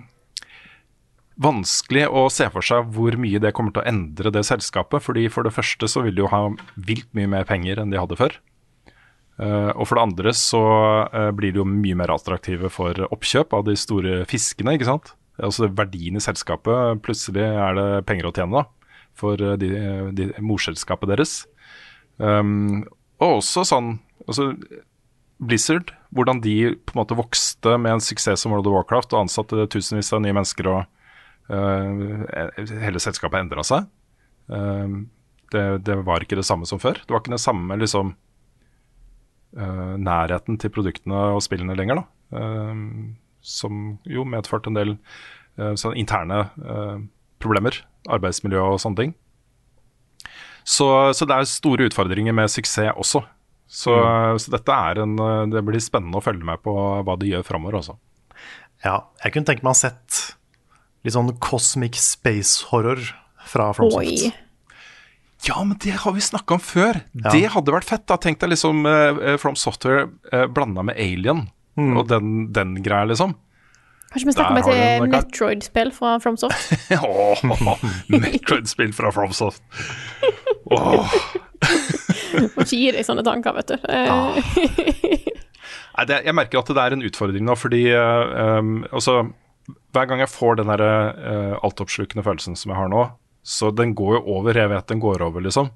vanskelig å se for seg hvor mye det kommer til å endre det selskapet. fordi For det første så vil de jo ha vilt mye mer penger enn de hadde før. Uh, og for det andre så uh, blir de jo mye mer attraktive for oppkjøp av de store fiskene. ikke sant? Altså Verdien i selskapet, plutselig er det penger å tjene da, for de, de, morselskapet deres. Um, og også sånn altså Blizzard, hvordan de på en måte vokste med en suksess som World of Warcraft og ansatte tusenvis av nye mennesker og uh, hele selskapet endra seg. Uh, det, det var ikke det samme som før. Det var ikke den samme liksom uh, nærheten til produktene og spillene lenger, som jo medførte en del sånn interne problemer. Arbeidsmiljø og sånne ting. Så, så det er store utfordringer med suksess også. Så, så dette er en eh, Det blir spennende å følge med på hva de gjør framover, også. Ja, jeg kunne tenke meg å ha sett litt sånn cosmic space horror fra FromSoft. Oi. Ja, men det har vi snakka om før. Ja. Det hadde vært fett. da Tenk deg liksom uh, From Software uh, blanda med Alien og den, den greia, liksom. Kanskje vi snakker om et Metroid-spill fra FromSoft? Åh, Metroid-spill fra FromSoft. Åh. Må gir gi deg sånne tanker, vet du. Eh, Nei, det, jeg merker at det er en utfordring nå, fordi eh, um, altså, Hver gang jeg får den der, uh, altoppslukende følelsen som jeg har nå, så den går jo over. Jeg vet den går over, liksom.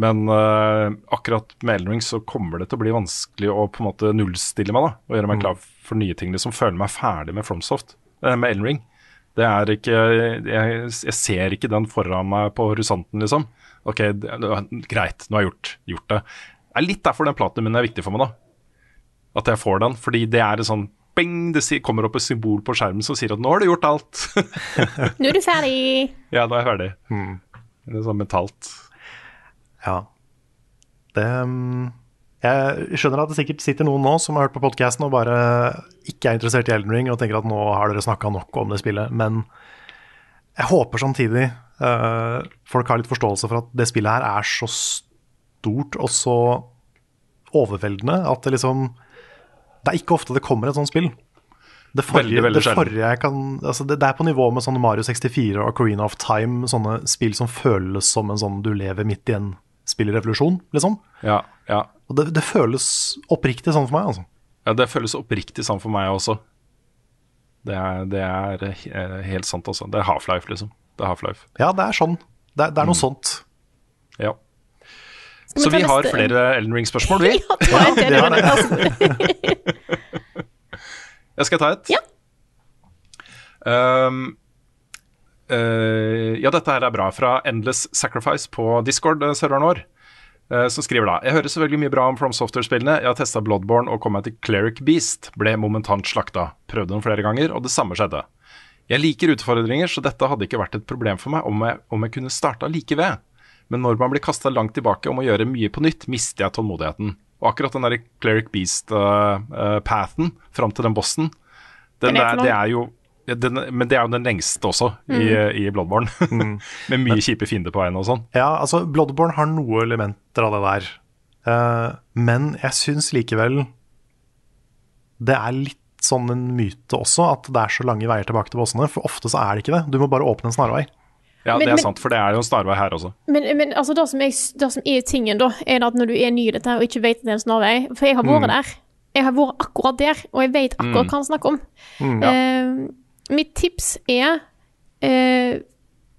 Men uh, akkurat med Elden Ring så kommer det til å bli vanskelig å på en måte nullstille meg da, og gjøre meg klar for nye ting. Liksom føler meg ferdig med Fromsoft, uh, med Elden Ring. Det er ikke jeg, jeg ser ikke den foran meg på horisonten, liksom. Ok, det, greit, nå har jeg gjort, gjort det. Det er litt derfor den platen min er viktig for meg, da. At jeg får den. Fordi det er et sånn bing, det kommer opp et symbol på skjermen som sier at 'nå har du gjort alt'. Nå er du ferdig. ja, nå er jeg ferdig. Det er sånn mentalt. Ja. Det mm, Jeg skjønner at det sikkert sitter noen nå som har hørt på podkasten og bare ikke er interessert i Elden Ring og tenker at nå har dere snakka nok om det spillet, men jeg håper samtidig uh, folk har litt forståelse for at det spillet her er så stort og så overveldende at det liksom Det er ikke ofte det kommer et sånt spill. Det forrige, Veldig, veldig det, forrige jeg kan, altså det, det er på nivå med sånne Mario 64 og Carina of Time, sånne spill som føles som en sånn du lever midt i en spillrevolusjon, liksom. Ja, ja. Og det, det føles oppriktig sånn for meg, altså. Ja, det føles oppriktig sånn for meg også. Det er, det er eh, helt sant, altså. Det er Half-Life, liksom. Det er Half-Life. Ja, det er sånn. Det, er- det er Mm. noe sånt. Ja. Så vi har neste? flere Elden Ring-spørsmål, vi. Ja, ta en til. det. Jeg skal ta et. Ja. Um, ja, dette her er bra. Fra Endless Sacrifice på Discord-serveren vår. eh, som skriver da Jeg hører selvfølgelig mye bra om From Software-spillene. Jeg har testa Bloodborne og kom meg til Cleric Beast. Ble momentant slakta. Prøvde den flere ganger, og det samme skjedde. Jeg liker utfordringer, så dette hadde ikke vært et problem for meg om jeg, om jeg kunne starta like ved. Men når man blir kasta langt tilbake om å gjøre mye på nytt, mister jeg tålmodigheten. Og akkurat den der Cleric Beast-pathen fram til den bossen, den Den er det er jo den, Men det er jo den lengste også, i, i Bloodborne. Med mye kjipe fiender på veien og sånn. Ja, altså, Bloodborne har noen elementer av det der. Uh, men jeg syns likevel det er litt sånn en myte også, at det er så lange veier tilbake til bossene. For ofte så er det ikke det. Du må bare åpne en snarvei. Ja, Men- det er men- sant, for det er jo en snarvei her også. Men, men altså, det som, jeg, det som er tingen, da, er at når du er ny i dette og ikke vet at det er en snarvei For jeg har vært der. Jeg har vært akkurat der, og jeg vet akkurat hva han snakker om. Eh, mitt tips er eh,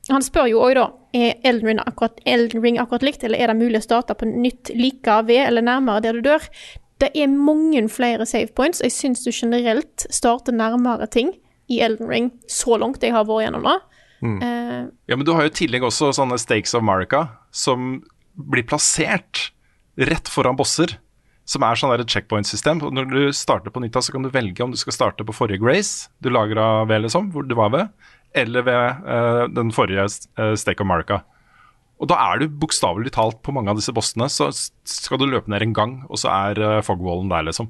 Han spør jo òg, da, er Elden Ring, akkurat, Elden Ring akkurat likt, eller er det mulig å starte på nytt like ved eller nærmere der du dør? Det er mange flere save points. Jeg syns du generelt starter nærmere ting i Elden Ring så langt jeg har vært gjennom det. Eh, Ja, Men du har jo i tillegg også sånne Stakes of America som blir plassert rett foran bosser. Som er sånn et checkpoint-system. Når du starter på nytt, så kan du velge om du skal starte på forrige Grace du lagra ved, liksom, hvor du var ved, eller ved uh, den forrige uh, Stake of Marika. Og da er du bokstavelig talt på mange av disse bossene, så skal du løpe ned en gang, og så er uh, fogwallen der, liksom.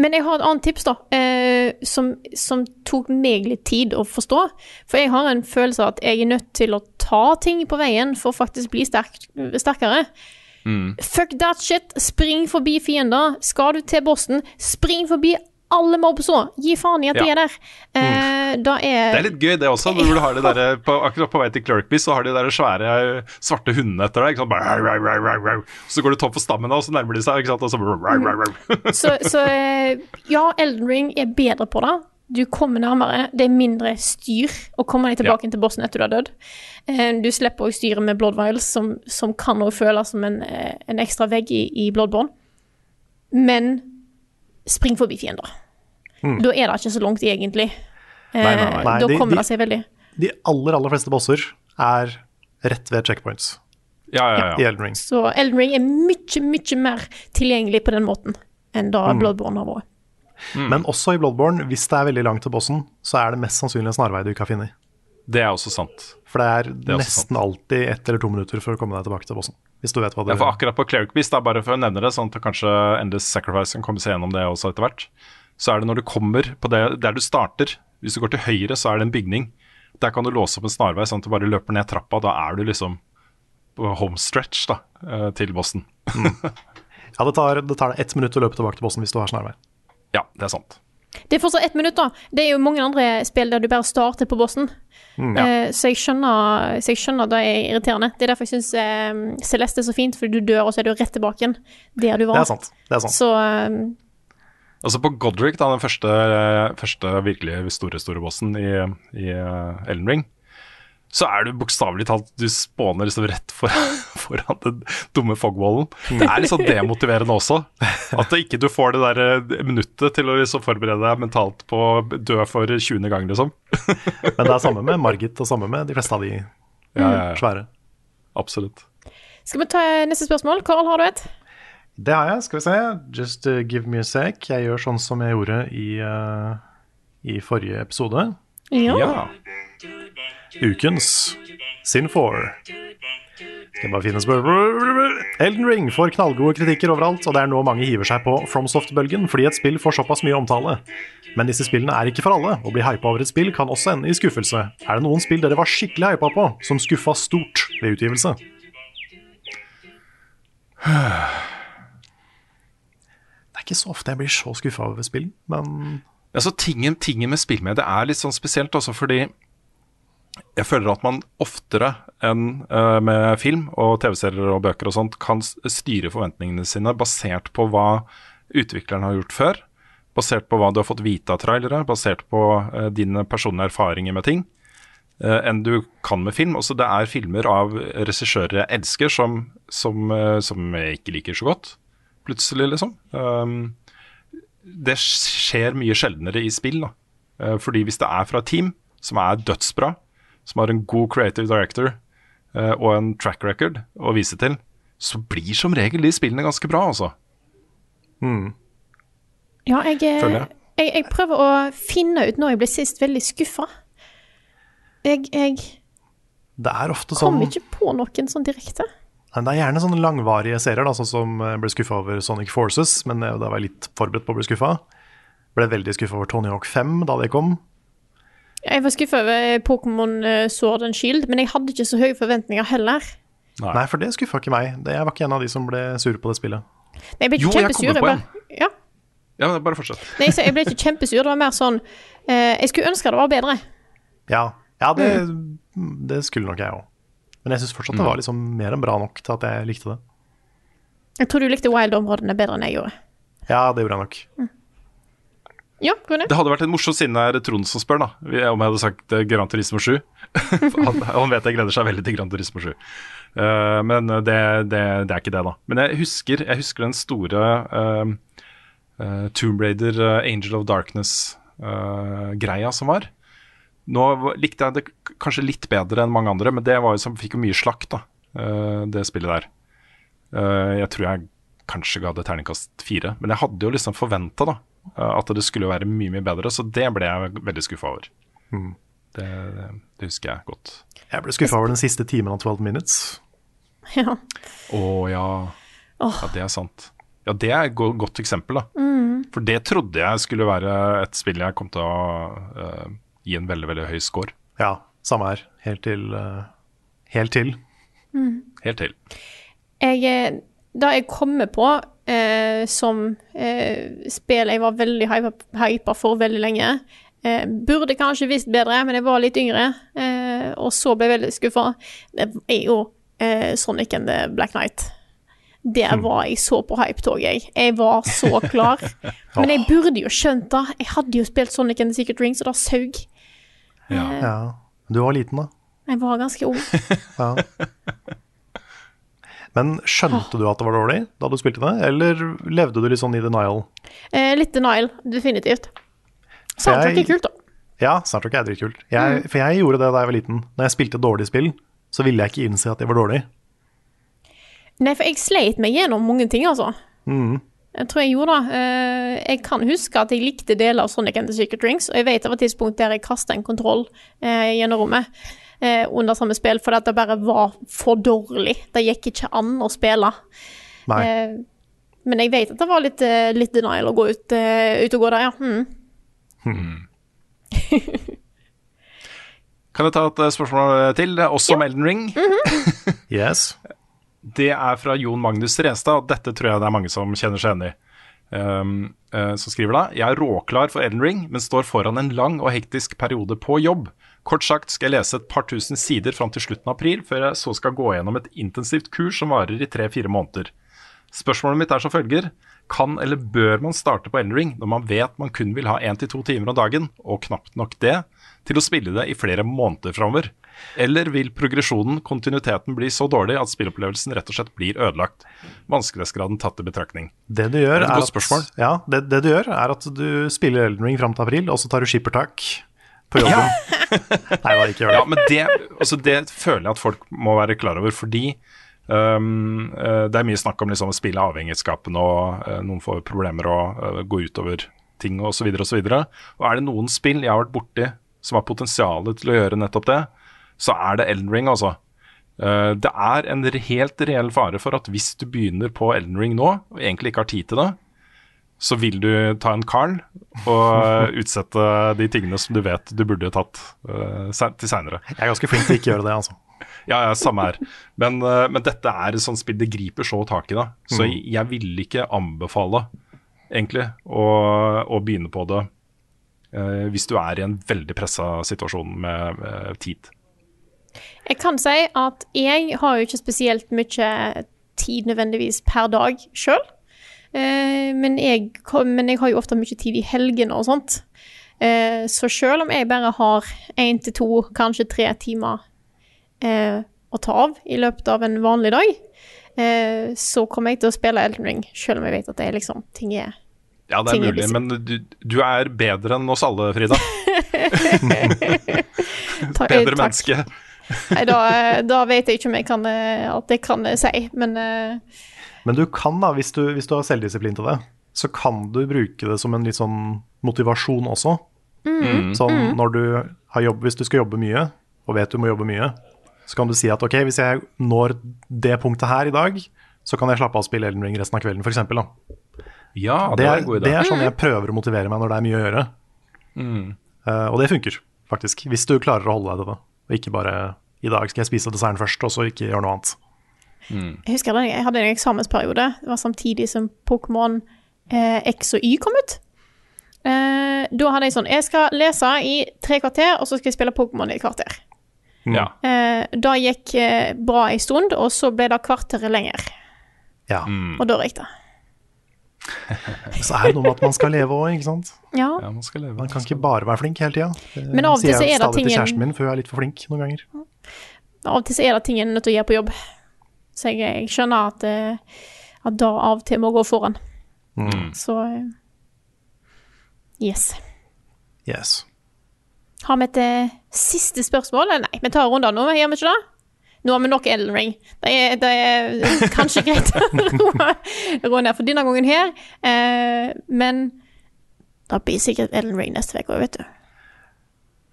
Men jeg har et annet tips, da, eh, som, som tok meg litt tid å forstå. For jeg har en følelse av at jeg er nødt til å ta ting på veien for å faktisk bli sterk, sterkere. Fuck that shit. Spring forbi fiender. Skal du til bossen, spring forbi alle mobs òg. Gi faen i at de er der. Eh, da er, Det er litt gøy, det også. Når du har de der, på, akkurat på vei til Clerkby, så har de de der svære svarte hundene etter deg. Bare. Så går du topp for stammen, og så nærmer de seg. Ikke sant? Og så, rau. Så, så eh, ja, Elden Ring er bedre på det. Du kommer nærmere. Det er mindre styr å komme deg tilbake til bossen etter du har dødd. Eh, Du slipper å styre med Blood Vials, som, som kan også føles som en, eh, en ekstra vegg i, i Bloodborne. Men spring forbi fiender. Da er det ikke så langt, egentlig. Eh, Nei, nei, nei. Da kommer de- det seg veldig. De aller, aller fleste bosser er rett ved checkpoints Ja, ja, i ja. Elden Ring. Så Elden Ring er mye, mye mer tilgjengelig på den måten enn da Mm. Bloodborne har vært. Men også i Bloodborne, hvis det er veldig langt til bossen, så er det mest sannsynlig en snarvei du ikke har funnet. Det er også sant. For det er, er også nesten alltid ett eller to minutter for å komme deg tilbake til bossen. Hvis du vet hva du Ja, for akkurat på Cleric Beast, da, bare for å nevne det, sånn at kanskje Endless Sacrifice kan komme seg gjennom det også etter hvert, så er det når du kommer på det der du starter Hvis du går til høyre, så er det en bygning. Der kan du låse opp en snarvei, sånn at du bare løper ned trappa. Da er du liksom på home stretch da, eh, til bossen. Ja, det tar, det tar deg ett minutt å løpe tilbake til bossen hvis du har snarvei. Ja, det er sant. Det er fortsatt ett minutt, da. Det er jo mange andre spill der du bare starter på bossen. Eh, så, jeg skjønner, så jeg skjønner det er irriterende. Det er derfor jeg syns uh, Celeste er så fint, fordi du dør, og så er du rett tilbake igjen der du var. Det er sant. Det er sant. Så uh, Altså på Godric, da, den første, eh, første virkelig store store bossen i, i eh, Elden Ring, så er du bokstavelig talt Du spåner liksom rett for, foran den dumme fogwallen. Det er litt sånn demotiverende også. At det ikke du får det der eh, minuttet til å liksom forberede deg mentalt på å dø for 20. gang, liksom. Men det er samme med Margit og samme med de fleste av de Ja, ja, ja. svære. Absolutt. Skal vi ta neste spørsmål? Karl, har du et? Det har jeg. Skal vi se. Just uh, give me a sec. Jeg gjør sånn som jeg gjorde i, uh, i forrige episode. Ja. Ukens Sin 4. Skal bare finne spørsmål Elden Ring får knallgode kritikker overalt, og det er nå mange hiver seg på FromSoft-bølgen fordi et spill får såpass mye omtale. Men disse spillene er ikke for alle. Å bli hypa over et spill kan også ende i skuffelse. Er det noen spill dere var skikkelig hypa på, som skuffa stort ved utgivelse? Det er ikke så ofte jeg blir så skuffa over spill, men Altså, tingen, tingen med spillmedie er litt sånn spesielt også fordi jeg føler at man oftere enn eh, med film og TV-serier og bøker og sånt kan styre forventningene sine basert på hva utvikleren har gjort før. Basert på hva du har fått vite av trailere, basert på eh, dine personlige erfaringer med ting. eh, enn du kan med film. Også det er filmer av regissører jeg elsker, som, som, som jeg ikke liker så godt. Plutselig, liksom. Um, det skjer mye sjeldnere i spill. Da. Fordi hvis det er fra et team som er dødsbra, som har en god creative director eh, og en track record å vise til, så blir som regel de spillene ganske bra, altså. Ja, jeg, eh, jeg. jeg, jeg prøver å finne ut når jeg ble sist veldig skuffa. Jeg, jeg det er ofte sånn kom ikke på noen sånn direkte. Nei, Det er gjerne sånne langvarige serier, da, sånn som jeg ble skuffa over Sonic Forces, men eh, da var jeg litt forberedt på å bli skuffa. Ble veldig skuffa over Tony Hawk 5 da det kom. Jeg var skuffa over Pokémon eh, Sword and Shield, men jeg hadde ikke så høye forventninger heller. Nei. Nei, for det skuffa ikke meg. Det, jeg var ikke en av de som ble sure på det spillet. Nei, jeg ble Jo, kjempesur. jeg kom kommer på en. Ja. ja. men bare fortsett. Nei, så jeg ble ikke kjempesur. Det var mer sånn eh, Jeg skulle ønske det var bedre. Ja, ja det, det skulle nok jeg òg. Men jeg syns fortsatt det var liksom mer enn bra nok til at jeg likte det. Jeg tror du likte Wild-områdene bedre enn jeg gjorde. Ja, det gjorde jeg nok. Ja? Det hadde vært en morsom siden det er Trond som spør, da. Om jeg hadde sagt eh, Gran Turismo 7. han, han vet jeg gleder seg veldig til Gran Turismo 7. Uh, men det, det, det er ikke det, da. Men jeg husker, jeg husker den store uh, Tomb Raider, eh, Angel of Darkness-greia som var. Nå likte jeg det kanskje litt bedre enn mange andre, men det var jo som fikk jo mye slakt, da, eh, det spillet der. Eh, jeg tror jeg kanskje ga det terningkast fire, men jeg hadde jo liksom forventa da, eh, at det skulle være mye mye bedre, så det ble jeg veldig skuffa over. Det, det, det husker jeg godt. Jeg ble skuffa over den siste timen av 12 Minutes. Ja. Å ja. Oh. ja, det er sant. Ja, det er et godt eksempel, da. Mm. For det trodde jeg skulle være et spill jeg kom til å uh, gi en veldig, veldig høy score. Ja, samme her. Helt til uh, Helt til. Helt til. Jeg, da jeg kommer på eh, som eh, spill jeg var veldig hypa- for veldig lenge eh, Burde kanskje visst bedre, men jeg var litt yngre, eh, og så ble jeg veldig skuffa. Det er jo eh, Sonic and the Black Knight. Der var jeg så på hypetog, jeg. Jeg var så klar. Men jeg burde jo skjønt det. Jeg hadde jo spilt Sonic and the Secret Rings, og det saug. Ja. Ja. Du var liten, da. Jeg var ganske ung. Ja. Men skjønte du at det var dårlig da du spilte det, eller levde du litt sånn i denial? Eh, litt denial, definitivt. Soundtrack er kult, da. Ja, soundtrack er dritkult. Jeg, For jeg gjorde det da jeg var liten. Når jeg spilte dårlige spill, så ville jeg ikke innse at det var dårlig. Nei, for jeg sleit meg gjennom mange ting, altså. Mm. Jeg tror jeg gjorde det. Eh, Jeg kan huske at jeg likte deler av Sonic and the Secret Rings, og jeg vet det var et tidspunkt der jeg kasta en kontroll eh, gjennom rommet eh, under samme spill, fordi at det bare var for dårlig. Det gikk ikke an å spille. Nei. Eh, men jeg vet at det var litt, eh, litt denial å gå ut, eh, ut og gå der, ja. Mm. Kan jeg ta et eh, spørsmål til, også om Elden Ring? Yes. Det er fra Jon Magnus Restad, og dette tror jeg det er mange som kjenner seg igjen i. Um, uh, som skriver da Jeg er råklar for Elden Ring, men står foran en lang og hektisk periode på jobb. Kort sagt skal jeg lese et par tusen sider fram til slutten av april, før jeg så skal gå gjennom et intensivt kurs som varer i tre-fire måneder. Spørsmålet mitt er som følger. Kan eller bør man starte på Elden når man vet man kun vil ha én til to timer om dagen, og knapt nok det, til å spille det i flere måneder framover? Eller vil progresjonen, kontinuiteten, bli så dårlig at spillopplevelsen rett og slett blir ødelagt? Vanskelighetsgraden tatt i betraktning. Det du gjør, Det er er at, ja, det, det du gjør, er at du spiller Elden Ring fram til april, og så tar du skippertak på jobben. Nei da, ikke gjør det. Ja, men det, altså det føler jeg at folk må være klar over, fordi um, uh, det er mye snakk om liksom å spille avhengighetsskapende, og uh, noen får problemer og uh, går utover ting osv. videre Og er det noen spill jeg har vært borti som har potensial til å gjøre nettopp det, så er det Elden Ring, altså. Uh, det er en helt reell fare for at hvis du begynner på Elden Ring nå, og egentlig ikke har tid til det, så vil du ta en Carl og utsette de tingene som du vet du burde tatt uh, til seinere. Jeg er ganske flink til ikke å gjøre det, altså. Ja, ja, samme her. Men, uh, men dette er et sånt spill det griper så tak i, da. Så Mm. jeg vil ikke anbefale, egentlig, å, å begynne på det uh, hvis du er i en veldig pressa situasjon med, med tid. Jeg kan si at jeg har jo ikke spesielt mye tid nødvendigvis per dag sjøl. Men, jeg men jeg har jo ofte mye tid i helgene og sånt. Eh, Så selv om jeg bare har én til to, kanskje tre timer eh, å ta av i løpet av en vanlig dag, eh, så kommer jeg til å spille Elden Ring, selv om jeg vet at det er liksom ting er Ja, det er mulig, men du, du er bedre enn oss alle, Frida. Bedre takk. menneske. Nei, da, da vet jeg ikke om jeg kan, eh, at jeg kan eh, si, men eh, Men du kan, da, hvis du, hvis du har selvdisiplin til det, så kan du bruke det som en litt sånn motivasjon også. Mm. Sånn når du har jobb, Hvis du skal jobbe mye, og vet du må jobbe mye, så kan du si at ok, hvis jeg når det punktet her i dag, så kan jeg slappe av og spille Elden Ring resten av kvelden, f.eks. Ja, det, Det, er- idé. det er sånn jeg prøver å motivere meg når det er mye å gjøre. Mm. Uh, og det funker, faktisk. Hvis du klarer å holde deg til det. Og ikke bare i dag skal jeg spise desserten først, og så ikke gjøre noe annet. Jeg husker jeg hadde en eksamensperiode. Det var samtidig som Pokémon eh, X og Y kom ut. Eh, da hadde jeg sånn Jeg skal lese i tre kvarter, og så skal jeg spille Pokémon i et kvarter. Ja. Eh, da gikk eh, bra en stund, og så ble det kvarteret lenger. Ja. Mm. Og da røyk det. Så er det noe med at man skal leve òg, ikke sant. Ja. ja, man skal leve. Man kan ikke bare være flink hele tida. Det Men av og til sier så jeg er det stadig til kjæresten min, for hun er litt for flink noen ganger. Av og til så er det ting en er nødt til å gjøre på jobb. Så jeg, jeg skjønner at, eh, at da av og til må gå foran. Mm. Så eh, Yes. Yes. Har vi et eh, siste spørsmål? Nei, vi tar runder nå, gjør vi ikke det? Nå har vi nok Elden Ring. Det er, det er kanskje greit å roe ned for denne gangen her. Eh, men det blir sikkert Elden Ring neste uke òg, vet du.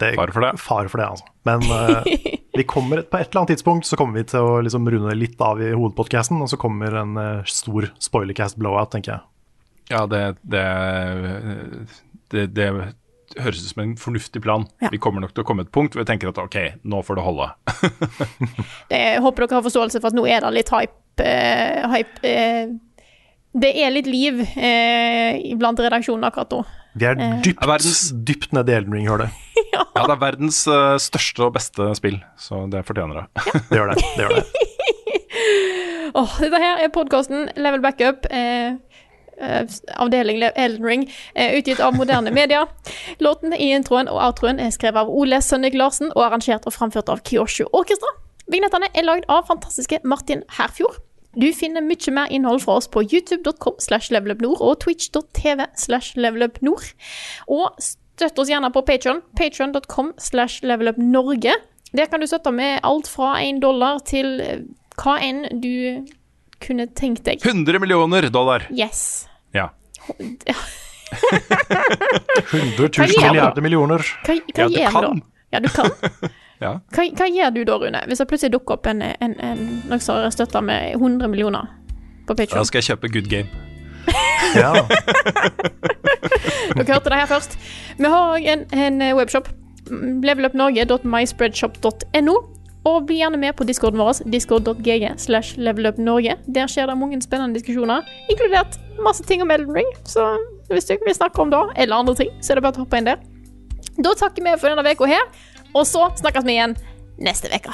Det er Fare for det. Far for det, altså. Men uh, vi kommer på et eller annet tidspunkt så kommer vi til å liksom runde litt av i hovedpodcasten, og så kommer en uh, stor spoilercast blowout, tenker jeg. Ja, det, det, det, det høres ut som en fornuftig plan. Ja. Vi kommer nok til å komme et punkt hvor vi tenker at ok, nå får det holde. Det, jeg håper dere har forståelse for at nå er det litt hype. uh, hype eh, det er litt liv eh, blant redaksjonen akkurat nå. Vi er Eh. dypt, Verdens- dypt nede i Elden Ring-hølet. Ja, det er verdens uh, største og beste spill, så det fortjener det. Det gjør det. det, gjør det. oh, dette her er podkasten Level Backup. Eh, eh, avdeling Elden Ring, eh, utgitt av moderne media. Låten i introen og outroen er skrevet av Ole Sønnik Larsen og arrangert og framført av Kyoshu Orkestra. Vignettene er lagd av fantastiske Martin Herfjord. Du finner mye mer innhold fra oss på youtube.com slash levelupnord og twitch.tv slash levelupnord. Og støtt oss gjerne på Patreon, patreon.com slash levelupnorge. Der kan du støtte med alt fra én dollar til eh, hva enn du kunne tenkt deg. 100 millioner dollar! Yes. Ja. 100 000 milliarder millioner. Hva, hva Ja, du gjør du da? kan. Ja, du kan. Ja. Hva, hva gjør du da, Rune? Hvis det plutselig dukker opp en, en, en, noen som har støtta med 100 millioner på Patreon? Da skal jeg kjøpe Good Game. Ja. Dere hørte det her først. Vi har òg en, en webshop. Levelupnorge.myspreadshop.no. Og bli gjerne med på discorden vår, discord.gg slash levelupnorge. Der skjer det mange spennende diskusjoner, inkludert masse ting om Elden Ring. Så hvis du ikke vil snakke om det, eller andre ting, så er det bare å hoppe inn der. Da takker vi for denne uka her, og så snakkes vi igjen neste uke.